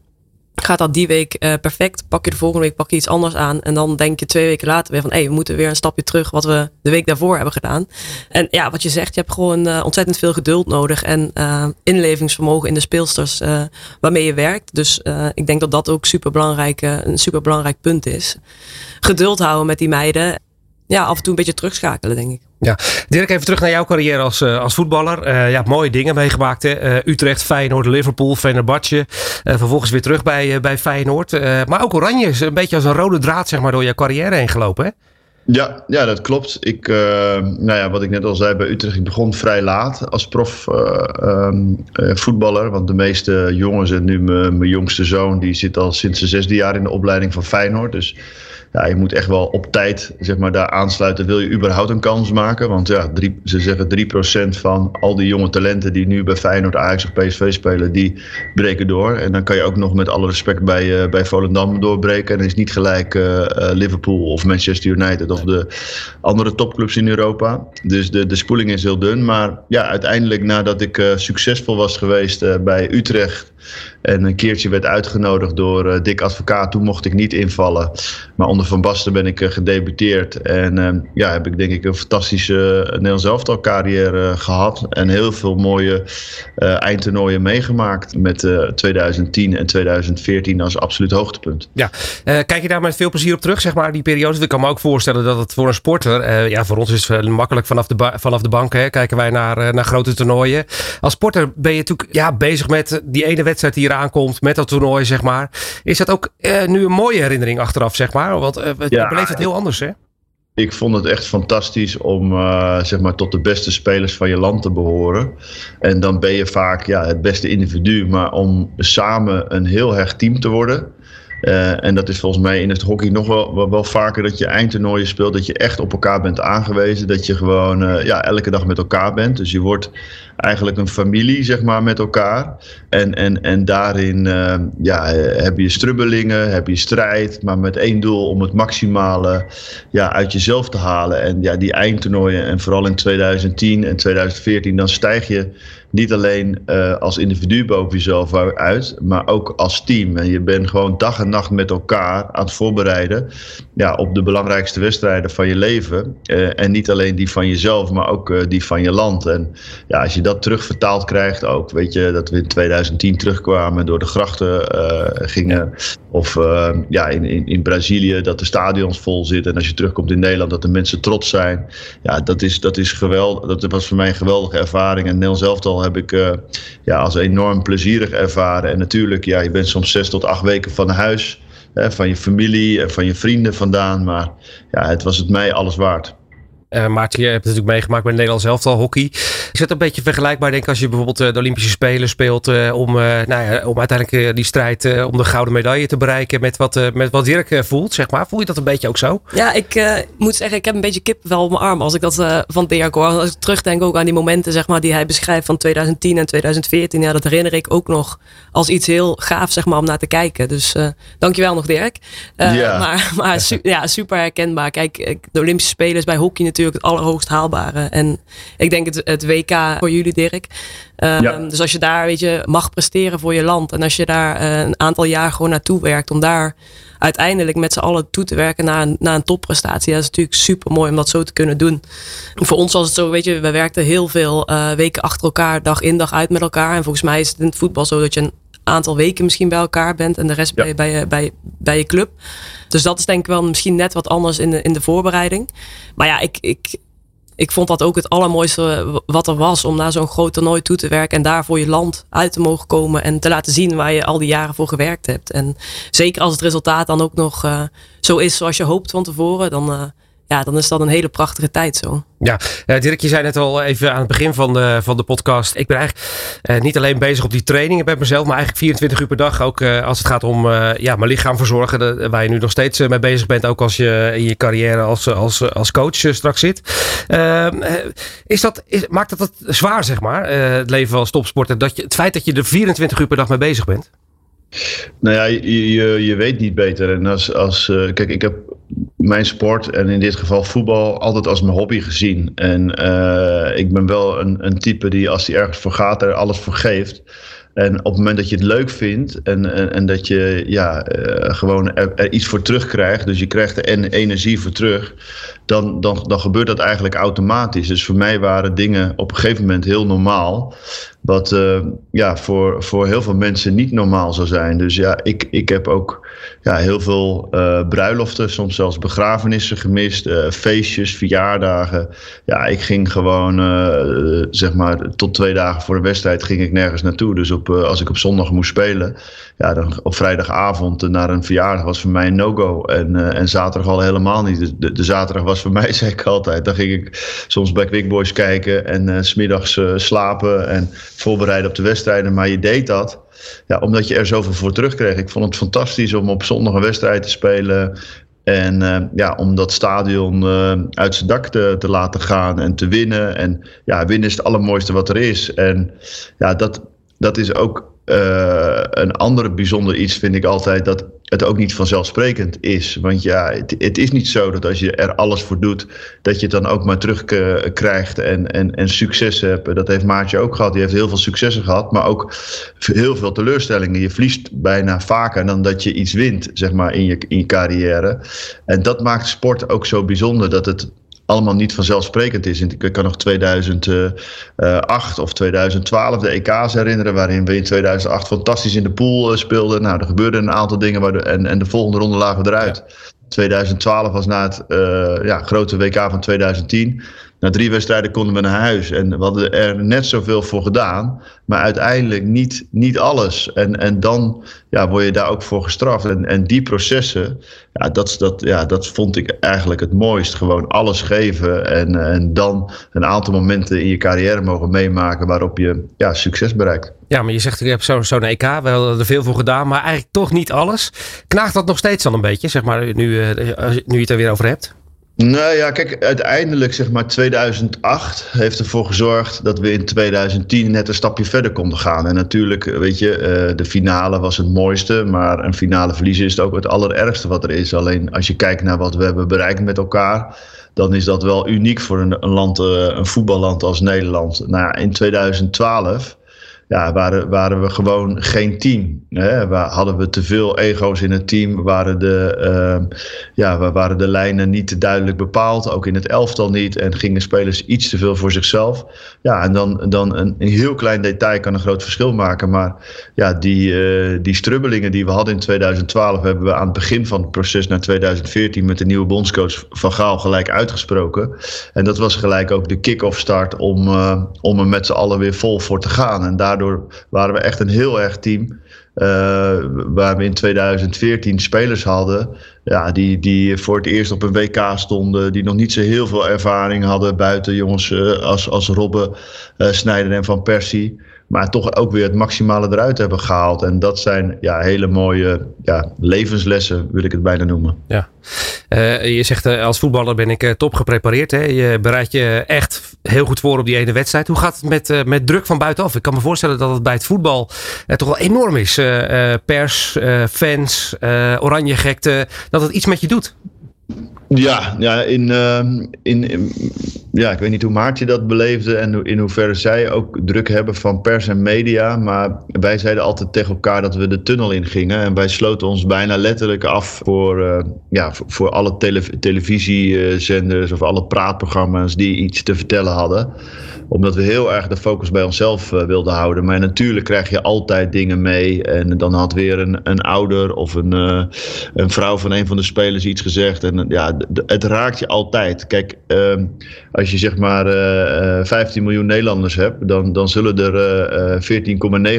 [SPEAKER 4] gaat dat die week uh, perfect. Pak je de volgende week pak je iets anders aan. En dan denk je twee weken later weer van... hé, hey, we moeten weer een stapje terug wat we de week daarvoor hebben gedaan. En ja, wat je zegt, je hebt gewoon uh, ontzettend veel geduld nodig... en uh, inlevingsvermogen in de speelsters waarmee je werkt. Dus ik denk dat dat ook super belangrijk, een super belangrijk punt is. Geduld houden met die meiden. Ja, af en toe een beetje terugschakelen, denk ik.
[SPEAKER 2] Ja, Dirk, even terug naar jouw carrière als, uh, als voetballer. Uh, ja, mooie dingen meegemaakt. Hè? Uh, Utrecht, Feyenoord, Liverpool, Fenerbahce. vervolgens weer terug bij, bij Feyenoord. maar ook Oranje is een beetje als een rode draad zeg maar, door jouw carrière heen gelopen, hè?
[SPEAKER 3] Ja, ja, dat klopt. Ik, nou ja, wat ik net al zei bij Utrecht, ik begon vrij laat als prof um, voetballer. Want de meeste jongens en nu mijn jongste zoon, die zit al sinds zijn zesde jaar in de opleiding van Feyenoord. Dus ja, je moet echt wel op tijd zeg maar, daar aansluiten. Wil je überhaupt een kans maken? Want ja, ze zeggen 3% van al die jonge talenten die nu bij Feyenoord, Ajax of PSV spelen, die breken door. En dan kan je ook nog met alle respect bij, uh, bij Volendam doorbreken. En is niet gelijk uh, Liverpool of Manchester United of de andere topclubs in Europa. Dus de, de spoeling is heel dun. Maar ja, uiteindelijk nadat ik succesvol was geweest bij Utrecht en een keertje werd uitgenodigd door uh, Dick Advocaat. Toen mocht ik niet invallen. Maar onder Van Basten ben ik uh, gedebuteerd. En uh, ja, heb ik denk ik een fantastische Nederlands elftal carrière gehad. En heel veel mooie eindtoernooien meegemaakt. Met 2010 en 2014 als absoluut hoogtepunt.
[SPEAKER 2] Ja, kijk je daar met veel plezier op terug, zeg maar, die periode? Ik kan me ook voorstellen dat het voor een sporter... ja, voor ons is het makkelijk vanaf de, vanaf de bank. Hè, kijken wij naar, naar grote toernooien. Als sporter ben je natuurlijk ja, bezig met die ene wedstrijd die aankomt met dat toernooi, zeg maar. Is dat ook uh, nu een mooie herinnering achteraf, zeg maar? Want uh, ja, beleeft het heel anders, hè?
[SPEAKER 3] Ik vond het echt fantastisch om uh, zeg maar tot de beste spelers van je land te behoren. En dan ben je vaak ja, het beste individu, maar om samen een heel hecht team te worden. Uh, en dat is volgens mij in het hockey nog wel, wel, wel, vaker dat je eindtoernooien speelt. Dat je echt op elkaar bent aangewezen. Dat je gewoon uh, ja, elke dag met elkaar bent. Dus je wordt eigenlijk een familie, zeg maar, met elkaar. En, en, en daarin uh, ja, heb je strubbelingen, heb je strijd, maar met één doel om het maximale ja, uit jezelf te halen. En ja, die eindtoernooien, en vooral in 2010 en 2014, dan stijg je niet alleen uh, als individu boven jezelf uit, maar ook als team. En je bent gewoon dag en nacht met elkaar aan het voorbereiden ja, op de belangrijkste wedstrijden van je leven. Uh, en niet alleen die van jezelf, maar ook die van je land. En ja, als je dat terugvertaald krijgt ook, weet je, dat we in 2010 terugkwamen door de grachten gingen. Of ja, in, in, in Brazilië dat de stadions vol zitten. En als je terugkomt in Nederland dat de mensen trots zijn. Ja, dat is, dat is geweldig. Dat was voor mij een geweldige ervaring. En Nel zelf al heb ik uh, ja, als enorm plezierig ervaren. En natuurlijk, ja, je bent soms zes tot acht weken van huis. Hè, van je familie en van je vrienden vandaan. Maar ja, het was het mij alles waard.
[SPEAKER 2] Uh, Maarten, je hebt het natuurlijk meegemaakt bij Nederland zelf al hockey. Is het een beetje vergelijkbaar, denk ik, als je bijvoorbeeld uh, de Olympische Spelen speelt uh, om, nou ja, om uiteindelijk die strijd om de gouden medaille te bereiken met wat, met wat Dirk voelt, zeg maar. Voel je dat een beetje ook zo?
[SPEAKER 4] Ja, ik moet zeggen, ik heb een beetje kip wel op mijn arm als ik dat van Dirk hoor. Als ik terugdenk ook aan die momenten, zeg maar, die hij beschrijft van 2010 en 2014. Ja, dat herinner ik ook nog als iets heel gaaf, zeg maar, om naar te kijken. Dus dankjewel nog, Dirk. Ja. Maar, maar su ja, super herkenbaar. Kijk, de Olympische Spelen bij hockey natuurlijk natuurlijk het allerhoogst haalbare. En ik denk het, het WK voor jullie, Dirk. Um, Dus als je daar weet je, mag presteren voor je land. En als je daar uh, een aantal jaar gewoon naartoe werkt. Om daar uiteindelijk met z'n allen toe te werken naar een, naar een topprestatie. Dat is natuurlijk super mooi om dat zo te kunnen doen. Voor ons was het zo, weet je, we werkten heel veel uh, weken achter elkaar, dag in dag uit met elkaar. En volgens mij is het in het voetbal zo dat je een aantal weken misschien bij elkaar bent en de rest ja. bij, bij, bij, bij je club. Dus dat is denk ik wel misschien net wat anders in de, in de voorbereiding. Maar ja, ik, ik, ik vond dat ook het allermooiste wat er was om naar zo'n groot toernooi toe te werken en daar voor je land uit te mogen komen en te laten zien waar je al die jaren voor gewerkt hebt. En zeker als het resultaat dan ook nog uh, zo is zoals je hoopt van tevoren, dan, uh, ja, dan is dat een hele prachtige tijd zo.
[SPEAKER 2] Ja, uh, Dirk, je zei net al even aan het begin van de, van de podcast. Ik ben eigenlijk uh, niet alleen bezig op die trainingen bij mezelf, maar eigenlijk 24 uur per dag. Ook uh, als het gaat om ja, mijn lichaam verzorgen. De, waar je nu nog steeds mee bezig bent. Ook als je in je carrière als, als, als coach straks zit. Ehm, is dat, is, maakt dat het zwaar, zeg maar, het leven als topsporter? Dat je, het feit dat je er 24 uur per dag mee bezig bent?
[SPEAKER 3] Nou ja, je, je, je, weet niet beter. En als, als, uh, kijk, ik heb mijn sport en in dit geval voetbal altijd als mijn hobby gezien. En uh, ik ben wel een, een type die als hij ergens voor gaat er alles voor geeft. En op het moment dat je het leuk vindt en, en, en dat je ja, uh, gewoon er, er, iets voor terugkrijgt, dus je krijgt er en energie voor terug, dan, dan, dan gebeurt dat eigenlijk automatisch. Dus voor mij waren dingen op een gegeven moment heel normaal. Wat uh, ja, voor, voor heel veel mensen niet normaal zou zijn. Dus ja, ik, ik heb ook ja, heel veel uh, bruiloften, soms zelfs begrafenissen gemist, uh, feestjes, verjaardagen. Ja, ik ging gewoon, zeg maar, tot twee dagen voor de wedstrijd ging ik nergens naartoe. Dus op, als ik op zondag moest spelen, ja, dan op vrijdagavond naar een verjaardag was voor mij een no-go. En, en zaterdag al helemaal niet. De, de, zaterdag was voor mij, zei ik altijd. Dan ging ik soms bij Quick Boys kijken en uh, smiddags slapen en voorbereiden op de wedstrijden. Maar je deed dat ja, omdat je er zoveel voor terugkreeg. Ik vond het fantastisch om op zondag een wedstrijd te spelen. En uh, ja, om dat stadion uh, uit zijn dak te, te, laten gaan en te winnen. En ja, winnen is het allermooiste wat er is. En ja, dat, dat is ook uh, een andere bijzonder iets, vind ik altijd. Dat het ook niet vanzelfsprekend is. Want ja, het, is niet zo dat als je er alles voor doet, dat je het dan ook maar terugkrijgt en, en, en succes hebt. Dat heeft Maartje ook gehad. Die heeft heel veel successen gehad, maar ook heel veel teleurstellingen. Je verliest bijna vaker dan dat je iets wint, zeg maar, in je, in je carrière. En dat maakt sport ook zo bijzonder, dat het allemaal niet vanzelfsprekend is. Ik kan nog 2008 of 2012 de EK's herinneren, waarin we in 2008 fantastisch in de pool speelden. Nou, er gebeurden een aantal dingen en, en de volgende ronde lagen we eruit. 2012 was na het uh, ja, grote WK van 2010 na drie wedstrijden konden we naar huis. En we hadden er net zoveel voor gedaan. Maar uiteindelijk niet, niet alles. En, en dan ja, word je daar ook voor gestraft. En, en die processen, ja dat, dat, ja, dat vond ik eigenlijk het mooist. Gewoon alles geven. En, en dan een aantal momenten in je carrière mogen meemaken waarop je ja, succes bereikt.
[SPEAKER 2] Ja, maar je zegt, ik heb zo'n zo EK, we hebben er veel voor gedaan, maar eigenlijk toch niet alles. Knaagt dat nog steeds dan een beetje, zeg maar, nu, nu je het er weer over hebt?
[SPEAKER 3] Nou ja, kijk, uiteindelijk zeg maar 2008 heeft ervoor gezorgd dat we in 2010 net een stapje verder konden gaan. En natuurlijk, weet je, eh, de finale was het mooiste, maar een finale verliezen is ook het allerergste wat er is. Alleen als je kijkt naar wat we hebben bereikt met elkaar, dan is dat wel uniek voor een, een land, eh, een voetballand als Nederland. Nou ja, in 2012 ja, waren, waren we gewoon geen team. Hè? Hadden we te veel ego's in het team? Waren de, uh, ja, waren de lijnen niet duidelijk bepaald? Ook in het elftal niet. En gingen spelers iets te veel voor zichzelf? Ja, en dan, dan een, heel klein detail kan een groot verschil maken. Maar ja, die, uh, die strubbelingen die we hadden in 2012 hebben we aan het begin van het proces naar 2014 met de nieuwe bondscoach Van Gaal gelijk uitgesproken. En dat was gelijk ook de kick-off start om, uh, om er met z'n allen weer vol voor te gaan. En daardoor waren we echt een heel erg team. Uh, waar we in 2014 spelers hadden. Ja, die, die voor het eerst op een WK stonden. Die nog niet zo heel veel ervaring hadden. Buiten jongens uh, als, als Robben, uh, Snijder en Van Persie. Maar toch ook weer het maximale eruit hebben gehaald. En dat zijn ja, hele mooie ja, levenslessen, wil ik het bijna noemen.
[SPEAKER 2] Ja. Uh, je zegt uh, als voetballer ben ik uh, top geprepareerd. Hè? Je bereidt je echt heel goed voor op die ene wedstrijd. Hoe gaat het met, met druk van buitenaf? Ik kan me voorstellen dat het bij het voetbal toch wel enorm is. pers, fans, oranje gekte. Dat het iets met je doet.
[SPEAKER 3] Ja, ja, in, uh, in, in, ja, ik weet niet hoe Maartje dat beleefde en in hoeverre zij ook druk hebben van pers en media. Maar wij zeiden altijd tegen elkaar dat we de tunnel in gingen. En wij sloten ons bijna letterlijk af voor, uh, ja, voor, alle tele televisiezenders of alle praatprogramma's die iets te vertellen hadden omdat we heel erg de focus bij onszelf uh, wilden houden. Maar natuurlijk krijg je altijd dingen mee. En dan had weer een, een ouder of een, uh, een vrouw van een van de spelers iets gezegd. En ja, het raakt je altijd. Kijk, uh, als je zeg maar 15 eh, miljoen Nederlanders hebt, dan, dan zullen er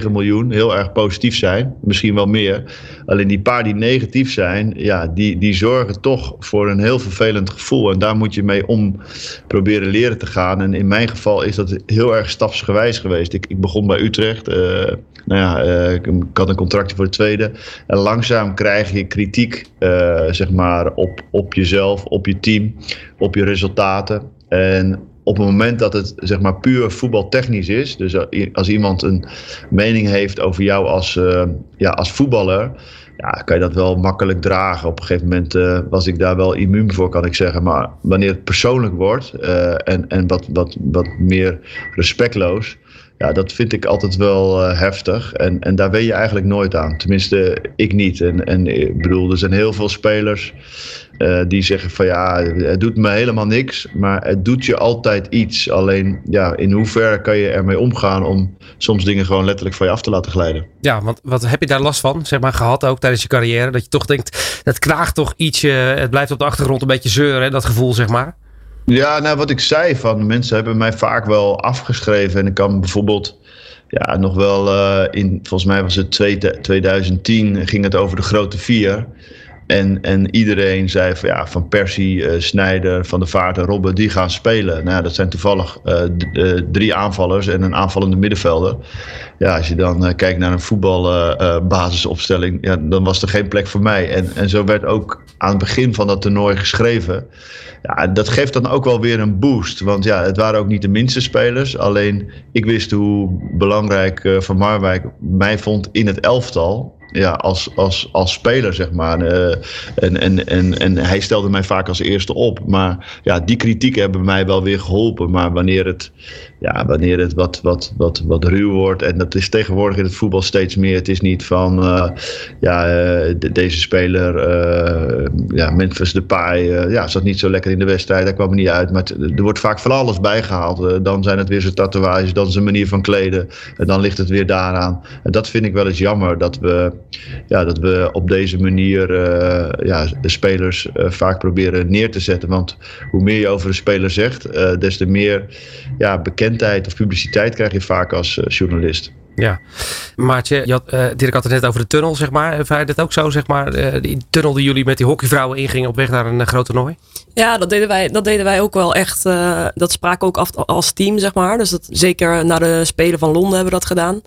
[SPEAKER 3] 14,9 miljoen heel erg positief zijn. Misschien wel meer. Alleen die paar die negatief zijn, ja, die, die zorgen toch voor een heel vervelend gevoel. En daar moet je mee om proberen leren te gaan. En in mijn geval is dat heel erg stapsgewijs geweest. Ik, ik begon bij Utrecht. Nou ja, uh, ik had een contractje voor de tweede. En langzaam krijg je kritiek, zeg maar, op, op jezelf, op je team, op je resultaten. En op het moment dat het zeg maar puur voetbaltechnisch is, dus als iemand een mening heeft over jou als, ja, als voetballer, ja, kan je dat wel makkelijk dragen. Op een gegeven moment uh, was ik daar wel immuun voor, kan ik zeggen. Maar wanneer het persoonlijk wordt uh, en, en wat, wat, wat meer respectloos, ja, dat vind ik altijd wel heftig. En, en daar weet je eigenlijk nooit aan. Tenminste, ik niet. En, en ik bedoel, er zijn heel veel spelers uh, die zeggen van ja, het doet me helemaal niks. Maar het doet je altijd iets. Alleen ja, in hoeverre kan je ermee omgaan om soms dingen gewoon letterlijk van je af te laten glijden.
[SPEAKER 2] Ja, want wat heb je daar last van, zeg maar, gehad ook tijdens je carrière? Dat je toch denkt, het knaagt toch ietsje, het blijft op de achtergrond een beetje zeuren, dat gevoel, zeg maar?
[SPEAKER 3] Ja, nou wat ik zei van mensen hebben mij vaak wel afgeschreven. En ik kan bijvoorbeeld ja, nog wel uh, in, volgens mij was het 2010, ging het over de grote vier. En, en iedereen zei van, ja, van Persie, uh, Snijder, Van der Vaart en Robben, die gaan spelen. Nou, dat zijn toevallig uh, drie aanvallers en een aanvallende middenvelder. Ja, als je dan kijkt naar een voetbalbasisopstelling, ja, dan was er geen plek voor mij. En, en zo werd ook aan het begin van dat toernooi geschreven. Ja, dat geeft dan ook wel weer een boost. Want ja, het waren ook niet de minste spelers. Alleen ik wist hoe belangrijk Van Marwijk mij vond in het elftal ja, als, als, als speler, zeg maar. Uh, en, en, en, en hij stelde mij vaak als eerste op. Maar ja, die kritiek hebben mij wel weer geholpen. Maar wanneer het, ja, wanneer het wat, wat, wat, wat ruw wordt. En dat is tegenwoordig in het voetbal steeds meer. Het is niet van uh, ja, uh, de, deze speler, ja, Memphis Depay, ja, zat niet zo lekker in de wedstrijd. Daar kwam er niet uit. Maar er wordt vaak van alles bijgehaald. dan zijn het weer zijn tatoeages, dan zijn manier van kleden. En dan ligt het weer daaraan. En dat vind ik wel eens jammer. Dat we ja, dat we op deze manier uh, ja, de spelers uh, vaak proberen neer te zetten. Want hoe meer je over een speler zegt, uh, des te meer ja, bekendheid of publiciteit krijg je vaak als journalist.
[SPEAKER 2] Ja, Maartje, je had, uh, Dirk had het net over de tunnel, zeg maar. Ervaar dat ook zo, zeg maar? Uh, die tunnel die jullie met die hockeyvrouwen ingingen op weg naar een uh, groot toernooi?
[SPEAKER 4] Ja, dat deden wij, dat deden wij ook wel echt. dat spraken ook af als team, zeg maar. Dus dat, zeker na de Spelen van Londen hebben we dat gedaan.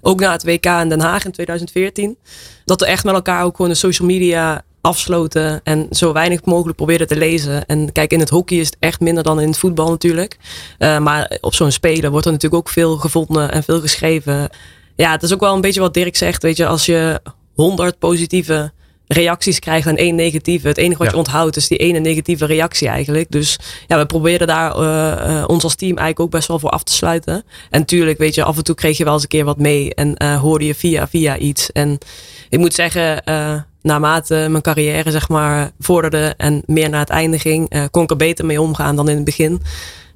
[SPEAKER 4] Ook na het WK in Den Haag in 2014. Dat we echt met elkaar ook gewoon de social media afsloten en zo weinig mogelijk probeerden te lezen. En kijk, in het hockey is het echt minder dan in het voetbal natuurlijk. Uh, maar op zo'n spelen wordt er natuurlijk ook veel gevonden en veel geschreven. Ja, het is ook wel een beetje wat Dirk zegt. Weet je, als je 100 positieve reacties krijgt en één negatieve. Het enige wat je onthoudt is die ene negatieve reactie eigenlijk. Dus ja, we proberen daar uh, uh, ons als team eigenlijk ook best wel voor af te sluiten. En tuurlijk, weet je, af en toe kreeg je wel eens een keer wat mee en uh, hoorde je via via iets. En ik moet zeggen, naarmate mijn carrière zeg maar vorderde en meer naar het einde ging, kon ik er beter mee omgaan dan in het begin.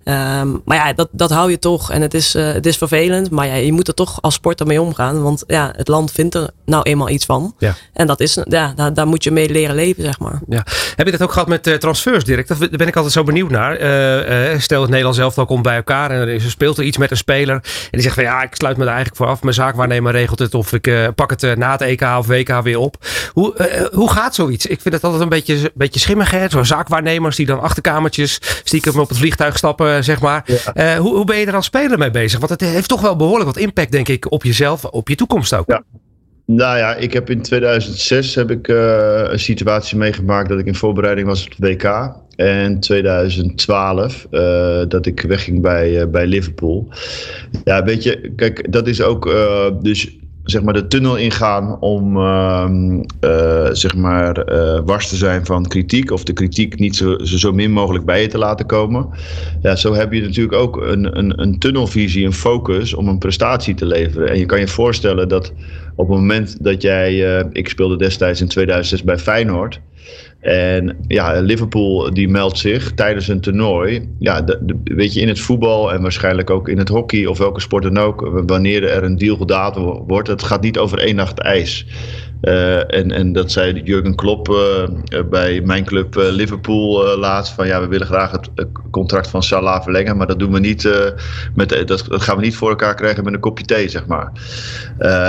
[SPEAKER 4] Um, maar ja, dat, dat hou je toch. En het is, uh, het is vervelend. Maar ja, je moet er toch als sporter mee omgaan. Want ja, het land vindt er nou eenmaal iets van. Ja. En dat is, ja, daar, daar moet je mee leren leven, zeg maar.
[SPEAKER 2] Ja. Heb je dat ook gehad met uh, transfers, Dirk? Daar ben ik altijd zo benieuwd naar. Uh, stel het Nederlands zelf ook komt bij elkaar. En er speelt er iets met een speler. En die zegt van ja, ik sluit me daar eigenlijk voor af. Mijn zaakwaarnemer regelt het. Of ik pak het na het EK of WK weer op. Hoe, hoe gaat zoiets? Ik vind het altijd een beetje, beetje schimmig. Zo'n zaakwaarnemers die dan achterkamertjes stiekem op het vliegtuig stappen zeg maar. Uh, hoe, hoe ben je er als speler mee bezig? Want het heeft toch wel behoorlijk wat impact, denk ik, op jezelf, op je toekomst ook.
[SPEAKER 3] Ja. Nou ja, ik heb in 2006 heb ik, uh, een situatie meegemaakt dat ik in voorbereiding was op het WK. En 2012 uh, dat ik wegging bij, uh, bij Liverpool. Ja, weet je, kijk, dat is ook. dus zeg maar de tunnel ingaan om uh, uh, zeg maar uh, wars te zijn van kritiek of de kritiek niet zo, zo min mogelijk bij je te laten komen. Ja, zo heb je natuurlijk ook een, een, een tunnelvisie, een focus om een prestatie te leveren. En je kan je voorstellen dat op het moment dat jij, uh, ik speelde destijds in 2006 bij Feyenoord. En ja, Liverpool die meldt zich tijdens een toernooi. Ja, weet je, in het voetbal en waarschijnlijk ook in het hockey of welke sport dan ook. Wanneer er een deal gedaan wordt, het gaat niet over één nacht ijs. Uh, en, en dat zei Jurgen Klopp uh, bij mijn club Liverpool laatst. Van ja, we willen graag het contract van Salah verlengen. Maar dat doen we niet met, dat, dat, gaan we niet voor elkaar krijgen met een kopje thee, zeg maar.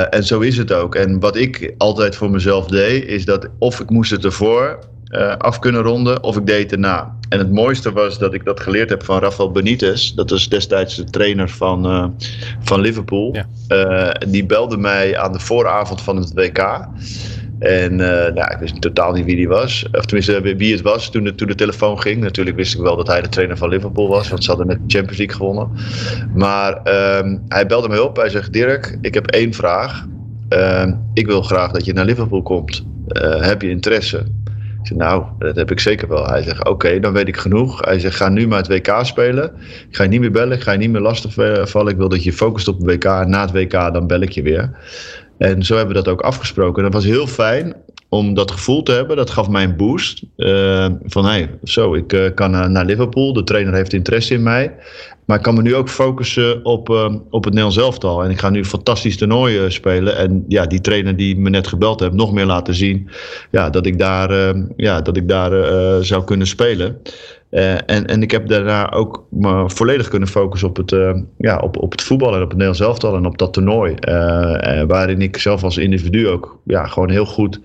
[SPEAKER 3] en zo is het ook. En wat ik altijd voor mezelf deed, is dat of ik moest het ervoor af kunnen ronden of ik deed het erna. En het mooiste was dat ik dat geleerd heb van Rafael Benitez. Dat was destijds de trainer van, uh, van Liverpool. Ja. Uh, die belde mij aan de vooravond van het WK. En nou, ik wist totaal niet wie die was. Of tenminste, wie het was toen de, toen de telefoon ging. Natuurlijk wist ik wel dat hij de trainer van Liverpool was. Want ze hadden net de Champions League gewonnen. Maar ehm, hij belde mij op. Hij zegt, Dirk, ik heb één vraag. Ehm, ik wil graag dat je naar Liverpool komt. heb je interesse? Ik nou, dat heb ik zeker wel. Hij zegt, oké, dan weet ik genoeg. Hij zegt, ga nu maar het WK spelen. Ik ga je niet meer bellen, ik ga je niet meer lastig vallen. Ik wil dat je focust op het WK. Na het WK, dan bel ik je weer. En zo hebben we dat ook afgesproken. dat was heel fijn om dat gevoel te hebben. Dat gaf mij een boost. Uh, van, hé, zo, ik uh, kan naar Liverpool. De trainer heeft interesse in mij. Maar ik kan me nu ook focussen op, uh, op het Nederlands elftal. En ik ga nu fantastisch toernooi uh, spelen. En ja, die trainer die me net gebeld heeft, nog meer laten zien. Ja, dat ik daar, uh, ja, dat ik daar zou kunnen spelen. en, en ik heb daarna ook me volledig kunnen focussen op het, ja, op, op het voetbal en op het Nederlands elftal en op dat toernooi. waarin ik zelf als individu ook ja, gewoon heel goed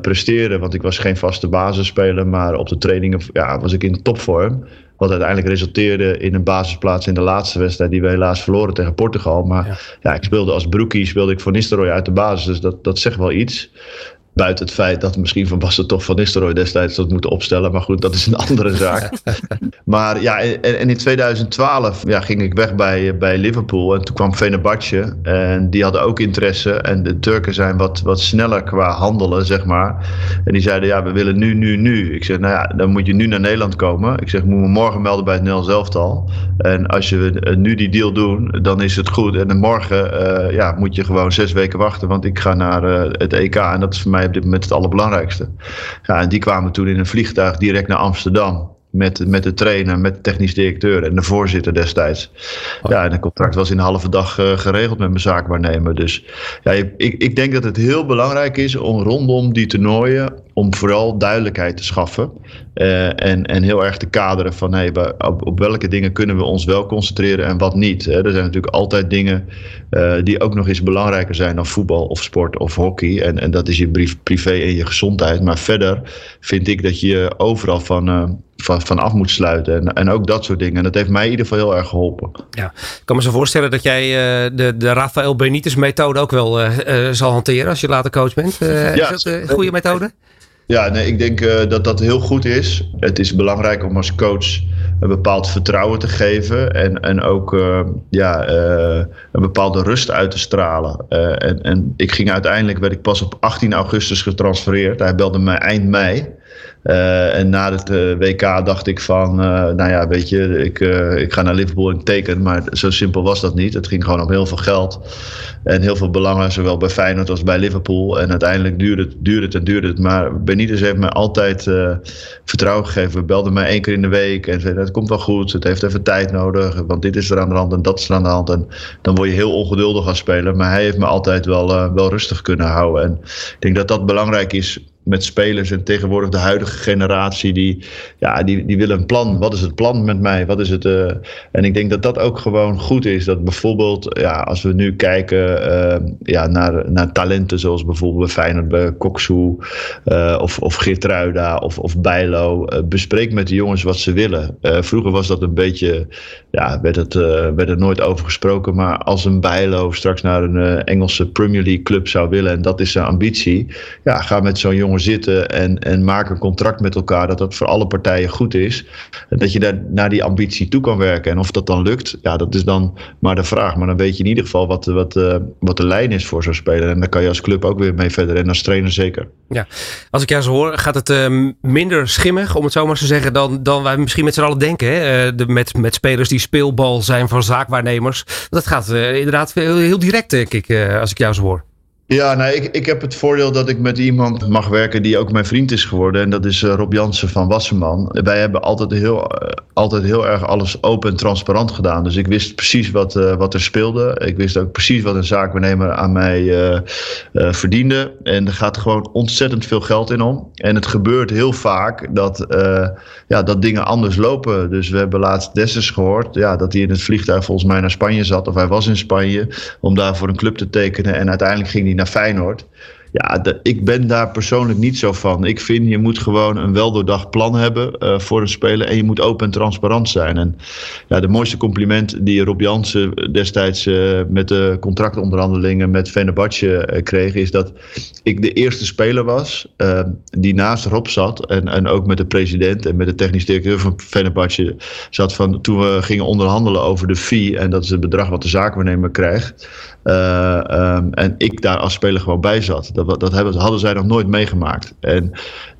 [SPEAKER 3] presteren. Want ik was geen vaste basisspeler, maar op de trainingen ja, was ik in topvorm. Wat uiteindelijk resulteerde in een basisplaats in de laatste wedstrijd die we helaas verloren tegen Portugal. Maar ja, ik speelde als broekie, speelde ik voor Nistelrooy uit de basis. Dus dat, dat zegt wel iets. Buiten het feit dat misschien Van Basten toch Van Nistelrooy destijds dat moeten opstellen. Maar goed, dat is een andere zaak. maar ja, en, in 2012 ja, ging ik weg bij, bij Liverpool. En toen kwam Fenerbahce. En die hadden ook interesse. En de Turken zijn wat, wat sneller qua handelen, zeg maar. En die zeiden, ja, we willen nu, nu, nu. Ik zeg, nou ja, dan moet je nu naar Nederland komen. Ik zeg, moet me morgen melden bij het Nederlands elftal. En als je nu die deal doen, dan is het goed. En dan morgen uh, ja, moet je gewoon zes weken wachten. Want ik ga naar uh, het EK. En dat is voor mij op dit moment het allerbelangrijkste. Ja, en die kwamen toen in een vliegtuig direct naar Amsterdam. Met, met de trainer, met de technisch directeur en de voorzitter destijds. Oh. Ja, en het contract was in een halve dag uh, geregeld met mijn zaakwaarnemer. Dus ja, ik, ik denk dat het heel belangrijk is om rondom die toernooien om vooral duidelijkheid te schaffen. Uh, en, en heel erg te kaderen van hey, op, op, welke dingen kunnen we ons wel concentreren en wat niet. Hè. Er zijn natuurlijk altijd dingen uh, die ook nog eens belangrijker zijn dan voetbal of sport of hockey. En, en dat is je brief, privé en je gezondheid. Maar verder vind ik dat je overal van, van, van af moet sluiten. En, en ook dat soort dingen. En dat heeft mij in ieder geval heel erg geholpen.
[SPEAKER 2] Ja, ik kan me zo voorstellen dat jij de, de Rafael Benitez methode ook wel zal hanteren als je later coach bent. ja, is dat een goede methode?
[SPEAKER 3] Ja, nee, ik denk uh, dat dat heel goed is. Het is belangrijk om als coach een bepaald vertrouwen te geven en, en ook uh, ja, uh, een bepaalde rust uit te stralen. en, en ik ging uiteindelijk, werd ik pas op 18 augustus getransfereerd. Hij belde mij eind mei. Uh, en na het uh, WK dacht ik van, uh, nou ja, weet je, ik, ik ga naar Liverpool en teken. Maar zo simpel was dat niet. Het ging gewoon om heel veel geld en heel veel belangen, zowel bij Feyenoord als bij Liverpool. En uiteindelijk duurde het, duurde het en duurde het. Maar Benitez heeft mij altijd vertrouwen gegeven. Belde mij één keer in de week en zei, het komt wel goed. Het heeft even tijd nodig, want dit is er aan de hand en dat is er aan de hand. En dan word je heel ongeduldig gaan spelen. Maar hij heeft me altijd wel, wel rustig kunnen houden. En ik denk dat dat belangrijk is met spelers en tegenwoordig de huidige generatie, die, ja, die, die willen een plan. Wat is het plan met mij? Wat is het, uh, en ik denk dat dat ook gewoon goed is. Dat bijvoorbeeld, ja, als we nu kijken uh, ja, naar, naar talenten zoals bijvoorbeeld bij Feyenoord, bij Koksu uh, of, of Geertruida of, of Bijlo. bespreek met de jongens wat ze willen. vroeger was dat een beetje, ja, werd het, werd er nooit over gesproken. Maar als een Bijlo straks naar een Engelse Premier League club zou willen en dat is zijn ambitie, ja, ga met zo'n jongen zitten en, en maak een contract met elkaar dat dat voor alle partijen goed is. En dat je daar naar die ambitie toe kan werken. En of dat dan lukt, ja, dat is dan maar de vraag. Maar dan weet je in ieder geval wat, wat, uh, wat de lijn is voor zo'n speler. En daar kan je als club ook weer mee verder. En als trainer zeker.
[SPEAKER 2] Ja, als ik jou zo hoor, gaat het uh, minder schimmig, om het zo maar te zeggen, dan, dan wij misschien met z'n allen denken. Hè? Uh, de, met, met spelers die speelbal zijn van zaakwaarnemers. Dat gaat inderdaad heel, heel direct, denk ik, als ik jou zo hoor.
[SPEAKER 3] Ja, nou, ik, ik heb het voordeel dat ik met iemand mag werken die ook mijn vriend is geworden. En dat is uh, Rob Jansen van Wasserman. Wij hebben altijd heel, uh, altijd heel erg alles open en transparant gedaan. Dus ik wist precies wat, uh, wat er speelde. Ik wist ook precies wat een zaakbenemer aan mij verdiende. En er gaat gewoon ontzettend veel geld in om. En het gebeurt heel vaak dat, ja, dat dingen anders lopen. Dus we hebben laatst Dessus gehoord ja, dat hij in het vliegtuig volgens mij naar Spanje zat. Of hij was in Spanje om daar voor een club te tekenen. En uiteindelijk ging hij naar Feyenoord. Ja, ik ben daar persoonlijk niet zo van. Ik vind je moet gewoon een weldoordacht plan hebben uh, voor een speler. En je moet open en transparant zijn. En ja, de mooiste compliment die Rob Jansen destijds uh, met de contractonderhandelingen met Fenerbahce uh, kreeg. Is dat ik de eerste speler was die naast Rob zat. En, en ook met de president en met de technisch directeur van Fenerbahce zat. Van, toen we gingen onderhandelen over de fee. En dat is het bedrag wat de zaakwaarnemer krijgt. Um, en ik daar als speler gewoon bij zat. Dat, dat hebben, hadden zij nog nooit meegemaakt. En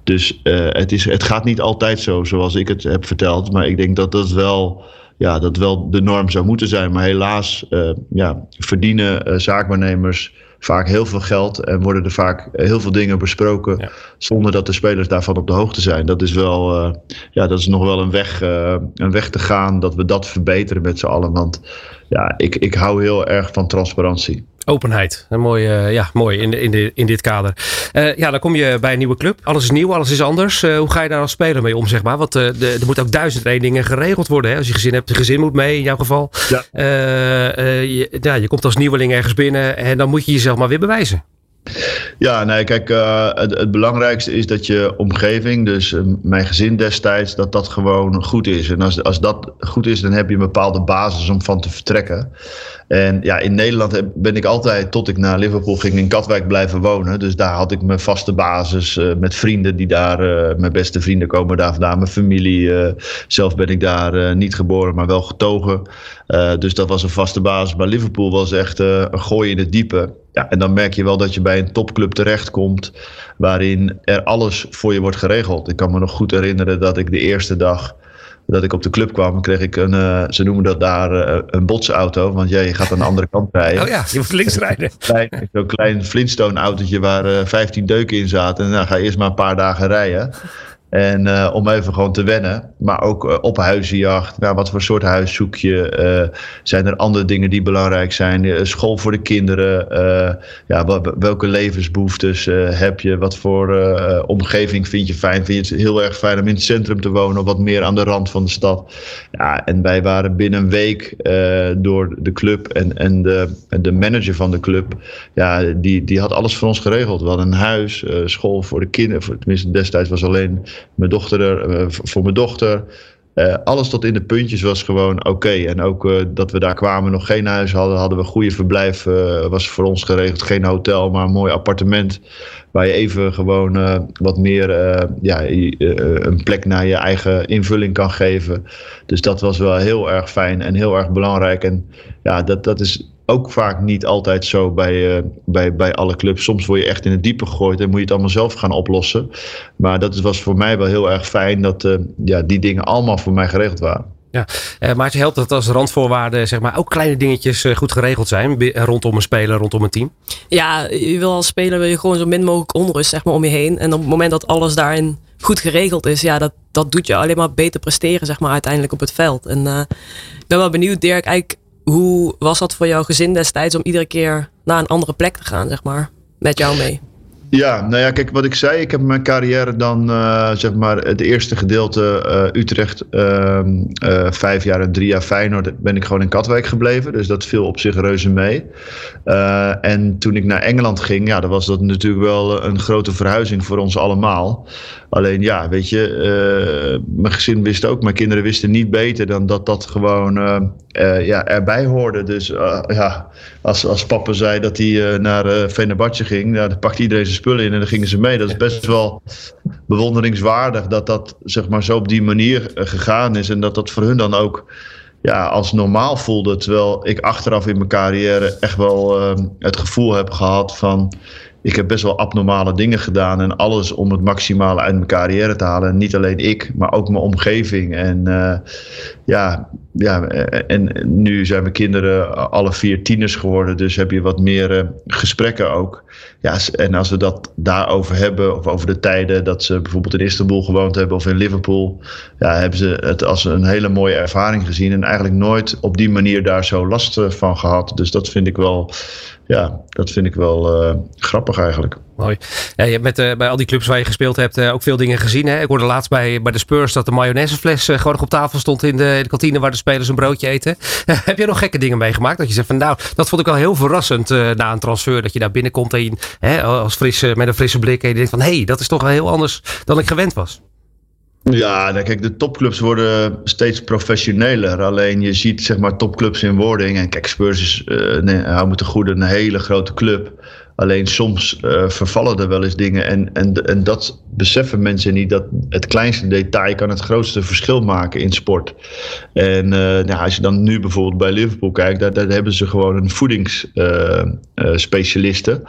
[SPEAKER 3] dus uh, het, is, het gaat niet altijd zo zoals ik het heb verteld. Maar ik denk dat dat wel, ja, dat wel de norm zou moeten zijn. Maar helaas uh, ja, verdienen uh, zaakwaarnemers vaak heel veel geld en worden er vaak heel veel dingen besproken ja. zonder dat de spelers daarvan op de hoogte zijn. Dat is wel, uh, ja, dat is nog wel een weg, uh, een weg te gaan dat we dat verbeteren met z'n allen. Want ja, ik, ik hou heel erg van transparantie.
[SPEAKER 2] Openheid. Een mooi, uh, ja, mooi in, in, de, in dit kader. Uh, ja, dan kom je bij een nieuwe club. Alles is nieuw, alles is anders. Uh, hoe ga je daar als speler mee om, zeg maar? Want de, er moet ook duizend één dingen geregeld worden. Hè? Als je gezin hebt, de gezin moet mee in jouw geval. Ja. Je, ja, je komt als nieuweling ergens binnen en dan moet je jezelf maar weer bewijzen.
[SPEAKER 3] Ja, nee, kijk, uh, het, het, belangrijkste is dat je omgeving, dus uh, mijn gezin destijds, dat dat gewoon goed is. En als, als dat goed is, dan heb je een bepaalde basis om van te vertrekken. En ja, in Nederland ben ik altijd, tot ik naar Liverpool ging, in Katwijk blijven wonen. Dus daar had ik mijn vaste basis uh, met vrienden die daar, mijn beste vrienden komen daar vandaan, mijn familie. zelf ben ik daar niet geboren, maar wel getogen. dus dat was een vaste basis. Maar Liverpool was echt een gooi in het diepe. Ja, en dan merk je wel dat je bij een topclub terechtkomt waarin er alles voor je wordt geregeld. Ik kan me nog goed herinneren dat ik de eerste dag dat ik op de club kwam, kreeg ik een, uh, ze noemen dat daar uh, een botsauto. Want jij gaat aan de andere kant rijden.
[SPEAKER 2] Oh ja, je moet links rijden.
[SPEAKER 3] Zo'n klein Flintstone autootje waar uh, eh, 15 deuken in zaten. En dan ga je eerst maar een paar dagen rijden. En uh, om even gewoon te wennen. Maar ook uh, op huizenjacht. Nou, wat voor soort huis zoek je? Uh, zijn er andere dingen die belangrijk zijn? school voor de kinderen. ja, welke levensbehoeftes heb je? Wat voor omgeving vind je fijn? Vind je het heel erg fijn om in het centrum te wonen? Of wat meer aan de rand van de stad? Ja, en wij waren binnen een week door de club. En, en, de, de manager van de club. Ja, die, die had alles voor ons geregeld. We hadden een huis, school voor de kinderen. Tenminste, destijds was alleen mijn dochter er, eh, voor mijn dochter. Uh, alles tot in de puntjes was gewoon oké. En ook uh, dat we daar kwamen, nog geen huis hadden, hadden we goede verblijf. Was voor ons geregeld. Geen hotel, maar een mooi appartement. Waar je even gewoon wat meer ja, een plek naar je eigen invulling kan geven. Dus dat was wel heel erg fijn en heel erg belangrijk. En ja, dat, dat is ook vaak niet altijd zo bij, uh, bij, bij alle clubs. Soms word je echt in het diepe gegooid en moet je het allemaal zelf gaan oplossen. Maar dat was voor mij wel heel erg fijn dat uh, ja, die dingen allemaal voor mij geregeld waren.
[SPEAKER 2] Ja, uh, maar het helpt dat als randvoorwaarden zeg maar, ook kleine dingetjes goed geregeld zijn rondom een speler, rondom een team?
[SPEAKER 4] Ja, je wil als speler wil je gewoon zo min mogelijk onrust zeg maar, om je heen. En op het moment dat alles daarin goed geregeld is, ja, dat, dat doet je alleen maar beter presteren zeg maar, uiteindelijk op het veld. En ik ben wel benieuwd, Dirk, eigenlijk hoe was dat voor jouw gezin destijds om iedere keer naar een andere plek te gaan, zeg maar, met jou mee?
[SPEAKER 3] Ja, nou ja, kijk wat ik zei. Ik heb mijn carrière dan, uh, zeg maar, het eerste gedeelte uh, Utrecht, uh, vijf jaar en drie jaar Feyenoord, ben ik gewoon in Katwijk gebleven. Dus dat viel op zich reuze mee. en toen ik naar Engeland ging, ja, dan was dat natuurlijk wel een grote verhuizing voor ons allemaal. Alleen ja, weet je, mijn gezin wist ook, mijn kinderen wisten niet beter dan dat dat gewoon ja, erbij hoorde. Dus ja, als, als papa zei dat hij naar uh, Fenerbahce ging, ja, dan pakte iedereen zijn spullen in en dan gingen ze mee. Dat is best wel bewonderingswaardig dat dat zeg maar zo op die manier eh, gegaan is. En dat dat voor hun dan ook ja, als normaal voelde. Terwijl ik achteraf in mijn carrière echt wel uh, het gevoel heb gehad van ik heb best wel abnormale dingen gedaan en alles om het maximale uit mijn carrière te halen. En niet alleen ik, maar ook mijn omgeving. En uh, ja, ja, en nu zijn mijn kinderen alle vier tieners geworden, dus heb je wat meer uh, gesprekken ook. Ja, en als we dat daarover hebben, of over de tijden dat ze bijvoorbeeld in Istanbul gewoond hebben of in Liverpool, ja, hebben ze het als een hele mooie ervaring gezien en eigenlijk nooit op die manier daar zo last van gehad. Dus dat vind ik wel ja, dat vind ik wel uh, grappig eigenlijk.
[SPEAKER 2] Mooi. Je hebt met, uh, bij al die clubs waar je gespeeld hebt uh, ook veel dingen gezien. Hè? Ik hoorde laatst bij, bij de Spurs dat de mayonaisefles gewoon nog op tafel stond in de, in de kantine waar de spelers een broodje eten. heb je nog gekke dingen meegemaakt? Dat je zegt van nou, dat vond ik wel heel verrassend na een transfer. Dat je daar binnenkomt en hè, als frisse, met een frisse blik en je denkt van hé, hey, dat is toch wel heel anders dan ik gewend was.
[SPEAKER 3] Ja, nou, kijk, de topclubs worden steeds professioneler. Alleen je ziet zeg maar topclubs in wording. En kijk, Spurs is, uh, nee, hou me te goede, een hele grote club. Alleen soms uh, vervallen er wel eens dingen. En, en, en dat beseffen mensen niet. Dat het kleinste detail kan het grootste verschil maken in sport. En uh, nou, als je dan nu bijvoorbeeld bij Liverpool kijkt. Daar, daar hebben ze gewoon een voedingsspecialiste.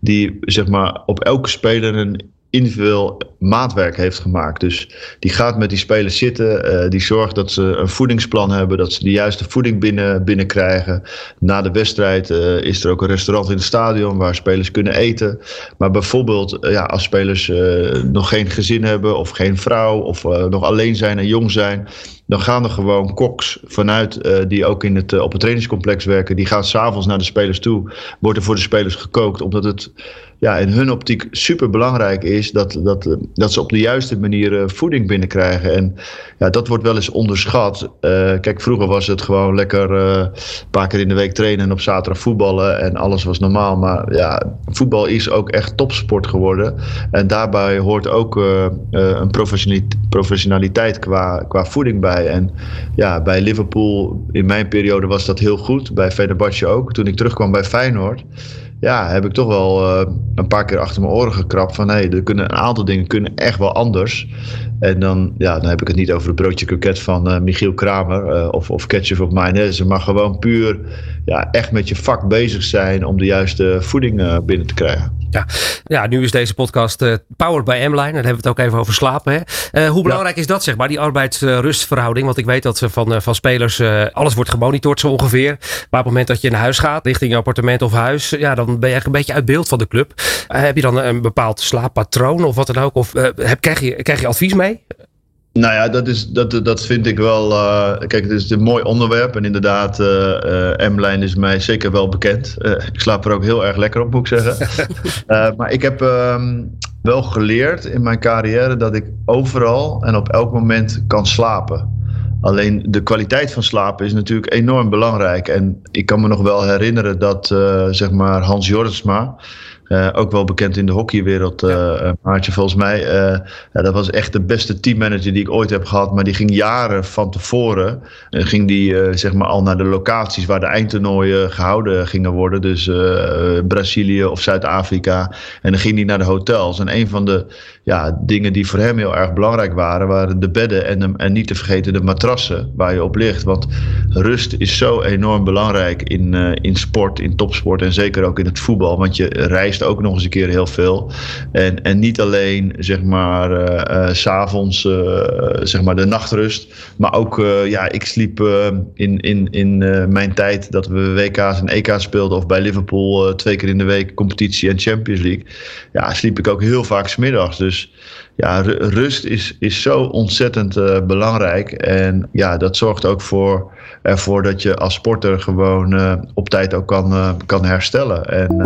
[SPEAKER 3] die zeg maar op elke speler een individueel maatwerk heeft gemaakt. Dus die gaat met die spelers zitten, uh, die zorgt dat ze een voedingsplan hebben, dat ze de juiste voeding binnen, binnenkrijgen. Na de wedstrijd uh, is er ook een restaurant in het stadion waar spelers kunnen eten. Maar bijvoorbeeld uh, ja, als spelers nog geen gezin hebben of geen vrouw of nog alleen zijn en jong zijn, dan gaan er gewoon koks vanuit die ook in het, op het trainingscomplex werken. Die gaan s'avonds naar de spelers toe. Wordt er voor de spelers gekookt, omdat het ja, in hun optiek super belangrijk is dat, dat, dat ze op de juiste manier eh, voeding binnenkrijgen. En ja, dat wordt wel eens onderschat. Uh, kijk, vroeger was het gewoon lekker een paar keer in de week trainen en op zaterdag voetballen en alles was normaal. Maar ja, voetbal is ook echt topsport geworden. En daarbij hoort ook een professionaliteit qua, qua voeding bij. En ja, bij Liverpool in mijn periode was dat heel goed. Bij Fenerbahce ook. Toen ik terugkwam bij Feyenoord ja, heb ik toch wel uh, een paar keer achter mijn oren gekrapt van hé, hey, er kunnen een aantal dingen kunnen echt wel anders. En dan, ja, dan heb ik het niet over het broodje kroket van uh, Michiel Kramer uh, of, of ketchup op mayonaise, maar gewoon puur ja, echt met je vak bezig zijn om de juiste voeding binnen te krijgen.
[SPEAKER 2] Ja. ja, nu is deze podcast uh, powered by M-Line. Daar hebben we het ook even over slapen. Hè? Uh, hoe belangrijk is dat, zeg maar, die arbeids-rustverhouding? Want ik weet dat van, uh, van spelers alles wordt gemonitord zo ongeveer. Maar op het moment dat je naar huis gaat, richting je appartement of huis, ja, dan ben je echt een beetje uit beeld van de club. heb je dan een bepaald slaappatroon of wat dan ook? Of heb, krijg, je, krijg je advies mee?
[SPEAKER 3] Nou ja, dat, is, dat, dat vind ik wel. Uh, kijk, het is een mooi onderwerp. En inderdaad, uh, M-lijn is mij zeker wel bekend. ik slaap er ook heel erg lekker op, moet ik zeggen. maar ik heb ehm, wel geleerd in mijn carrière dat ik overal en op elk moment kan slapen. Alleen de kwaliteit van slapen is natuurlijk enorm belangrijk. En ik kan me nog wel herinneren dat zeg maar Hans Jortsma. Uh, ook wel bekend in de hockeywereld, uh, Maartje, volgens mij. Uh, ja, dat was echt de beste teammanager die ik ooit heb gehad. Maar die ging jaren van tevoren. ging die zeg maar al naar de locaties waar de eindtoernooien gehouden gingen worden. Dus Brazilië of Zuid-Afrika. En dan ging hij naar de hotels. En een van de ja, dingen die voor hem heel erg belangrijk waren, waren de bedden en, en niet te vergeten de matrassen waar je op ligt. Want rust is zo enorm belangrijk in, in sport, in topsport en zeker ook in het voetbal. Want je reist ook nog eens een keer heel veel. En, en niet alleen zeg maar uh, uh, s'avonds zeg maar de nachtrust. Maar ook ja, ik sliep in, in, in mijn tijd dat we WK's en EK's speelden. Of bij Liverpool twee keer in de week competitie en Champions League. Ja, sliep ik ook heel vaak smiddags. Dus ja, rust is, is zo ontzettend belangrijk. En ja, dat zorgt ook voor ervoor dat je als sporter gewoon uh, op tijd ook kan, uh, kan herstellen. En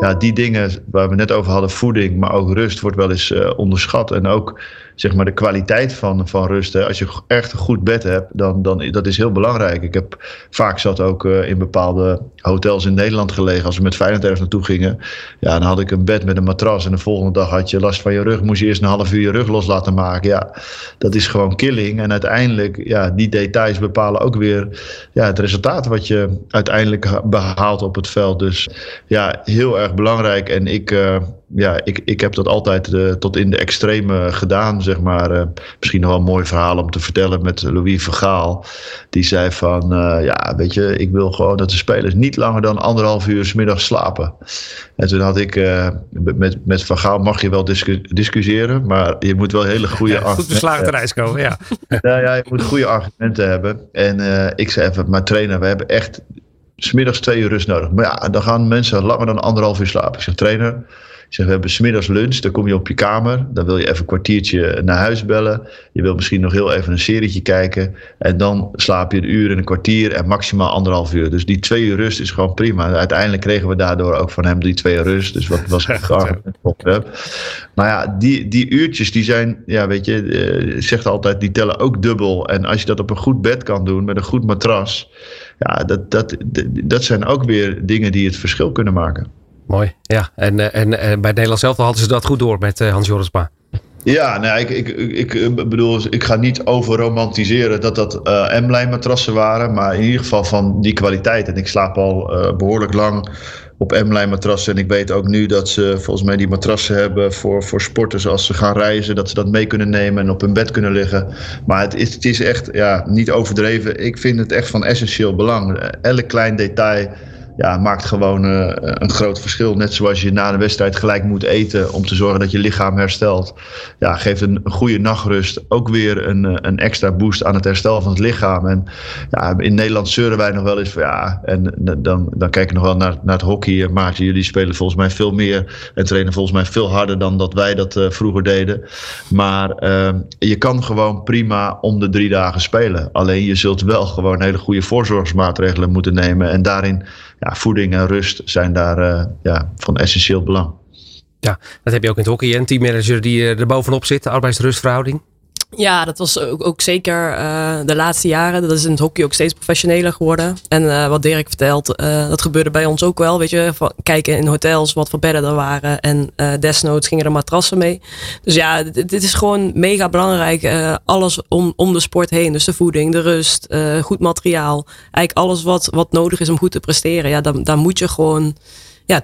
[SPEAKER 3] ja, die dingen waar we net over hadden, voeding, maar ook rust, wordt wel eens onderschat. En ook zeg maar de kwaliteit van, van rust. Hè. Als je echt een goed bed hebt, dan, dan dat is heel belangrijk. Ik heb vaak zat ook in bepaalde hotels in Nederland gelegen. Als we met Feyenoord ergens naartoe gingen, ja, dan had ik een bed met een matras. En de volgende dag had je last van je rug. Moest je eerst een half uur je rug los laten maken. Ja, dat is gewoon killing. En uiteindelijk, ja, die details bepalen ook weer ja, het resultaat wat je uiteindelijk behaalt op het veld. Dus ja, heel erg belangrijk. En ik, uh, ja, ik, ik heb dat altijd uh, tot in de extreme gedaan, zeg maar. Uh, misschien nog wel een mooi verhaal om te vertellen met Louis Vergaal. Die zei van, ja, weet je, ik wil gewoon dat de spelers niet langer dan anderhalf uur s middag slapen. En toen had ik, met, met Vergaal mag je wel discu discussiëren, maar je moet wel hele goede ja,
[SPEAKER 2] argumenten Goed reis komen, ja.
[SPEAKER 3] ja. Ja, je moet goede argumenten hebben. En ik zei even, maar trainer, we hebben echt smiddags twee uur rust nodig. Maar ja, dan gaan mensen langer dan anderhalf uur slapen. Ik zeg, trainer, zeg, we hebben smiddags lunch, dan kom je op je kamer. Dan wil je even een kwartiertje naar huis bellen. Je wil misschien nog heel even een serietje kijken. En dan slaap je een uur en een kwartier en maximaal anderhalf uur. Dus die twee uur rust is gewoon prima. Uiteindelijk kregen we daardoor ook van hem die twee uur rust. Dus wat was echt Maar ja, die, die uurtjes die zijn, ja weet je, uh, zegt altijd, die tellen ook dubbel. En als je dat op een goed bed kan doen, met een goed matras ja, dat, dat, dat zijn ook weer dingen die het verschil kunnen maken.
[SPEAKER 2] Mooi, ja. En, eh, en, en bij Nederland zelf hadden ze dat goed door met eh, Hans Jorisma.
[SPEAKER 3] Ja, nou, ik, ik, ik, bedoel, ik ga niet over romantiseren dat dat uh, M-lijn matrassen waren. Maar in ieder geval van die kwaliteit. En ik slaap al behoorlijk lang op M-lijn matrassen. En ik weet ook nu dat ze volgens mij die matrassen hebben voor, voor sporters als ze gaan reizen. Dat ze dat mee kunnen nemen en op hun bed kunnen liggen. Maar het is, het is echt ja, niet overdreven. Ik vind het echt van essentieel belang. Elk klein detail ja, maakt gewoon een groot verschil. Net zoals je na een wedstrijd gelijk moet eten om te zorgen dat je lichaam herstelt. Ja, geeft een, goede nachtrust ook weer een, een extra boost aan het herstel van het lichaam. En ja, in Nederland zeuren wij nog wel eens van ja, en dan, dan kijk ik nog wel naar, naar het hockey. Maartje, jullie spelen volgens mij veel meer en trainen volgens mij veel harder dan dat wij dat vroeger deden. Maar je kan gewoon prima om de drie dagen spelen. Alleen je zult wel gewoon hele goede voorzorgsmaatregelen moeten nemen. En daarin, ja, voeding en rust zijn daar uh, ja, van essentieel belang.
[SPEAKER 2] Ja, dat heb je ook in het hockey. Een teammanager die eh, er bovenop zit, arbeidsrustverhouding.
[SPEAKER 4] Ja, dat was ook, ook zeker uh, de laatste jaren. Dat is in het hockey ook steeds professioneler geworden. En uh, wat Dirk vertelt, uh, dat gebeurde bij ons ook wel. Weet je, van, kijken in hotels wat voor bedden er waren. En desnoods gingen er matrassen mee. Dus ja, dit, is gewoon mega belangrijk. alles om, om de sport heen. Dus de voeding, de rust, goed materiaal. Eigenlijk alles wat, wat nodig is om goed te presteren. Ja, daar, daar moet je gewoon ja,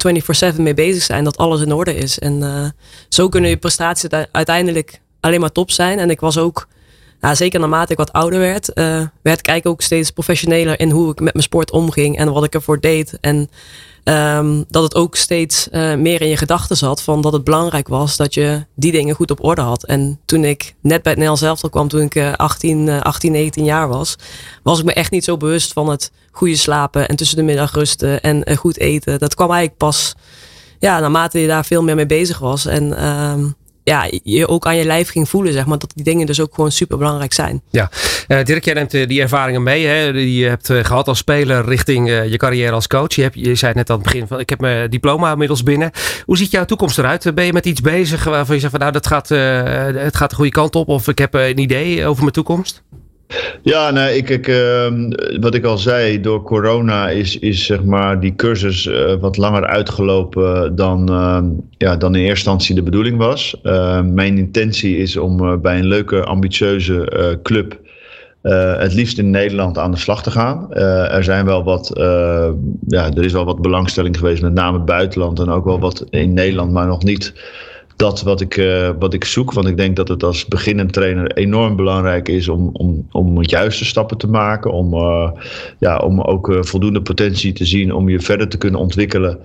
[SPEAKER 4] 24-7 mee bezig zijn. Dat alles in orde is. En zo kunnen je prestaties uiteindelijk alleen maar top zijn. En ik was ook, zeker naarmate ik wat ouder werd, uh, werd ik ook steeds professioneler in hoe ik met mijn sport omging en wat ik ervoor deed. En um, dat het ook steeds uh, meer in je gedachten zat van dat het belangrijk was dat je die dingen goed op orde had. En toen ik net bij het Nederlands elftal kwam, toen ik 18, 18, 19 jaar was, was ik me echt niet zo bewust van het goede slapen en tussen de middag rusten en uh, goed eten. Dat kwam eigenlijk pas ja, naarmate je daar veel meer mee bezig was. En um, ja, je ook aan je lijf ging voelen, zeg maar. Dat die dingen dus ook gewoon super belangrijk zijn.
[SPEAKER 2] Ja, uh, Dirk, jij neemt uh, die ervaringen mee, hè, die je hebt uh, gehad als speler richting je carrière als coach. Je, hebt, je zei net aan het begin van, ik heb mijn diploma inmiddels binnen. Hoe ziet jouw toekomst eruit? Ben je met iets bezig waarvan je zegt van, nou, dat gaat, het gaat de goede kant op? Of ik heb een idee over mijn toekomst?
[SPEAKER 3] Ja, nee, ik, ik, uh, wat ik al zei, door corona is, is zeg maar die cursus uh, wat langer uitgelopen dan, uh, ja, dan in eerste instantie de bedoeling was. Ehm, mijn intentie is om eh, bij een leuke, ambitieuze eh, club het liefst in Nederland aan de slag te gaan. er zijn wel wat, ja, er is wel wat belangstelling geweest, met name buitenland en ook wel wat in Nederland, maar nog niet dat wat ik, uh, wat ik zoek. Want ik denk dat het als beginnend trainer enorm belangrijk is om, om, om juiste stappen te maken. Om, uh, ja, om ook uh, voldoende potentie te zien om je verder te kunnen ontwikkelen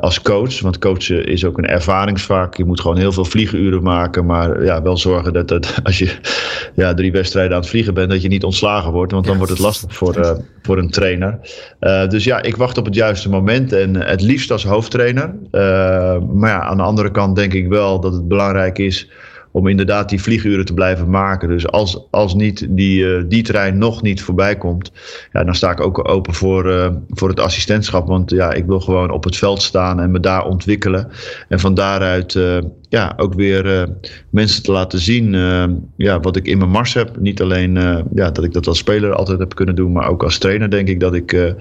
[SPEAKER 3] als coach. Want coachen is ook een ervaringsvak. Je moet gewoon heel veel vliegenuren maken. Maar ja, wel zorgen dat, dat als je ja, drie wedstrijden aan het vliegen bent, dat je niet ontslagen wordt. Want dan wordt het lastig voor, voor een trainer. dus ja, ik wacht op het juiste moment. En het liefst als hoofdtrainer. maar ja, aan de andere kant denk ik wel dat het belangrijk is om inderdaad die vlieguren te blijven maken. Dus als, als niet die, uh, die trein nog niet voorbij komt, ja, dan sta ik ook open voor, uh, voor het assistentschap. Want ja, ik wil gewoon op het veld staan en me daar ontwikkelen. En van daaruit uh, ja, ook weer mensen te laten zien ja, wat ik in mijn mars heb. Niet alleen ja, dat ik dat als speler altijd heb kunnen doen, maar ook als trainer denk ik dat ik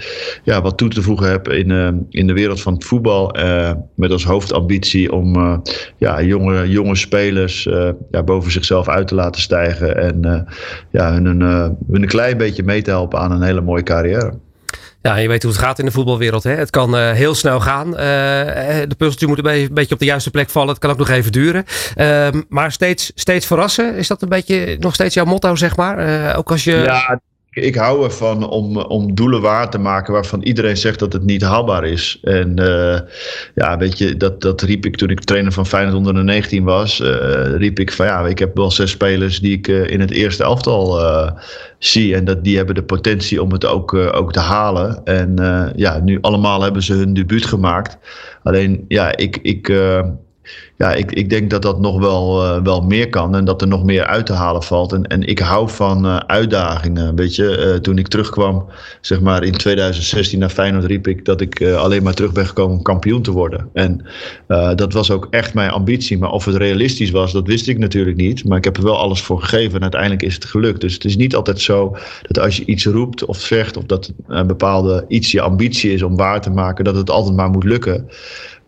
[SPEAKER 3] ja, wat toe te voegen heb in, in de wereld van het voetbal. met als hoofdambitie om ja, jonge, jonge spelers ja, boven zichzelf uit te laten stijgen. En ja, hun, uh, hun een klein beetje mee te helpen aan een hele mooie carrière.
[SPEAKER 2] Ja, je weet hoe het gaat in de voetbalwereld. Hè? Het kan uh, heel snel gaan. Uh, de puzzeltje moet een beetje op de juiste plek vallen. Het kan ook nog even duren. Uh, maar steeds, steeds verrassen. Is dat een beetje nog steeds jouw motto, zeg maar? ook als je...
[SPEAKER 3] Ja, ik hou ervan om, om doelen waar te maken waarvan iedereen zegt dat het niet haalbaar is. En uh, ja, weet je, dat, dat riep ik toen ik trainer van Feyenoord onder de 19 was. Uh, riep ik van ja, ik heb wel zes spelers die ik uh, in het eerste elftal zie. En dat, die hebben de potentie om het ook, ook te halen. En ja, nu allemaal hebben ze hun debuut gemaakt. Alleen ja, ik. ik ja, ik, ik denk dat dat nog wel, uh, wel meer kan en dat er nog meer uit te halen valt. En, en ik hou van uh, uitdagingen. Weet je, uh, toen ik terugkwam, zeg maar in 2016 naar Feyenoord, riep ik dat ik alleen maar terug ben gekomen om kampioen te worden. En dat was ook echt mijn ambitie. Maar of het realistisch was, dat wist ik natuurlijk niet. Maar ik heb er wel alles voor gegeven en uiteindelijk is het gelukt. Dus het is niet altijd zo dat als je iets roept of zegt, of dat een bepaalde iets je ambitie is om waar te maken, dat het altijd maar moet lukken.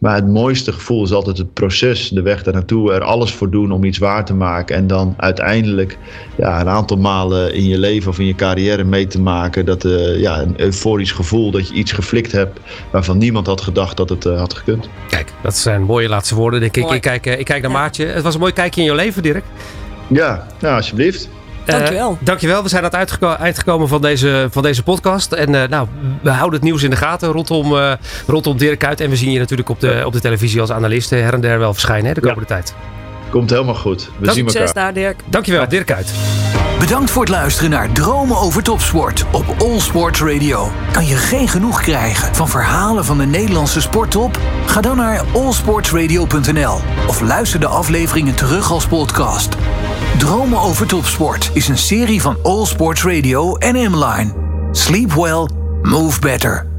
[SPEAKER 3] Maar het mooiste gevoel is altijd het proces, de weg daar naartoe, er alles voor doen om iets waar te maken. En dan uiteindelijk ja, een aantal malen in je leven of in je carrière mee te maken. Dat uh, ja, een euforisch gevoel dat je iets geflikt hebt waarvan niemand had gedacht dat het uh, had gekund.
[SPEAKER 2] Kijk, dat zijn mooie laatste woorden. Denk ik. Ik, kijk, uh, ik kijk naar Maartje. Het was een mooi kijkje in je leven, Dirk.
[SPEAKER 3] Ja, nou, alsjeblieft.
[SPEAKER 4] Dankjewel.
[SPEAKER 2] dankjewel. We zijn aan het uitgekomen van deze, van deze podcast. En nou, we houden het nieuws in de gaten rondom, rondom Dirk Kuyt. En we zien je natuurlijk op de, op de televisie als analist her en der wel verschijnen hè, de komende tijd.
[SPEAKER 3] Komt helemaal goed. We zien
[SPEAKER 4] elkaar.
[SPEAKER 3] Succes
[SPEAKER 4] daar, Dirk.
[SPEAKER 2] Dankjewel, Dirk uit.
[SPEAKER 1] Bedankt voor het luisteren naar Dromen over Topsport op All Sports Radio. Kan je geen genoeg krijgen van verhalen van de Nederlandse sporttop? Ga dan naar allsportsradio.nl of luister de afleveringen terug als podcast. Dromen over Topsport is een serie van All Sports Radio en M-Line. Sleep well, move better.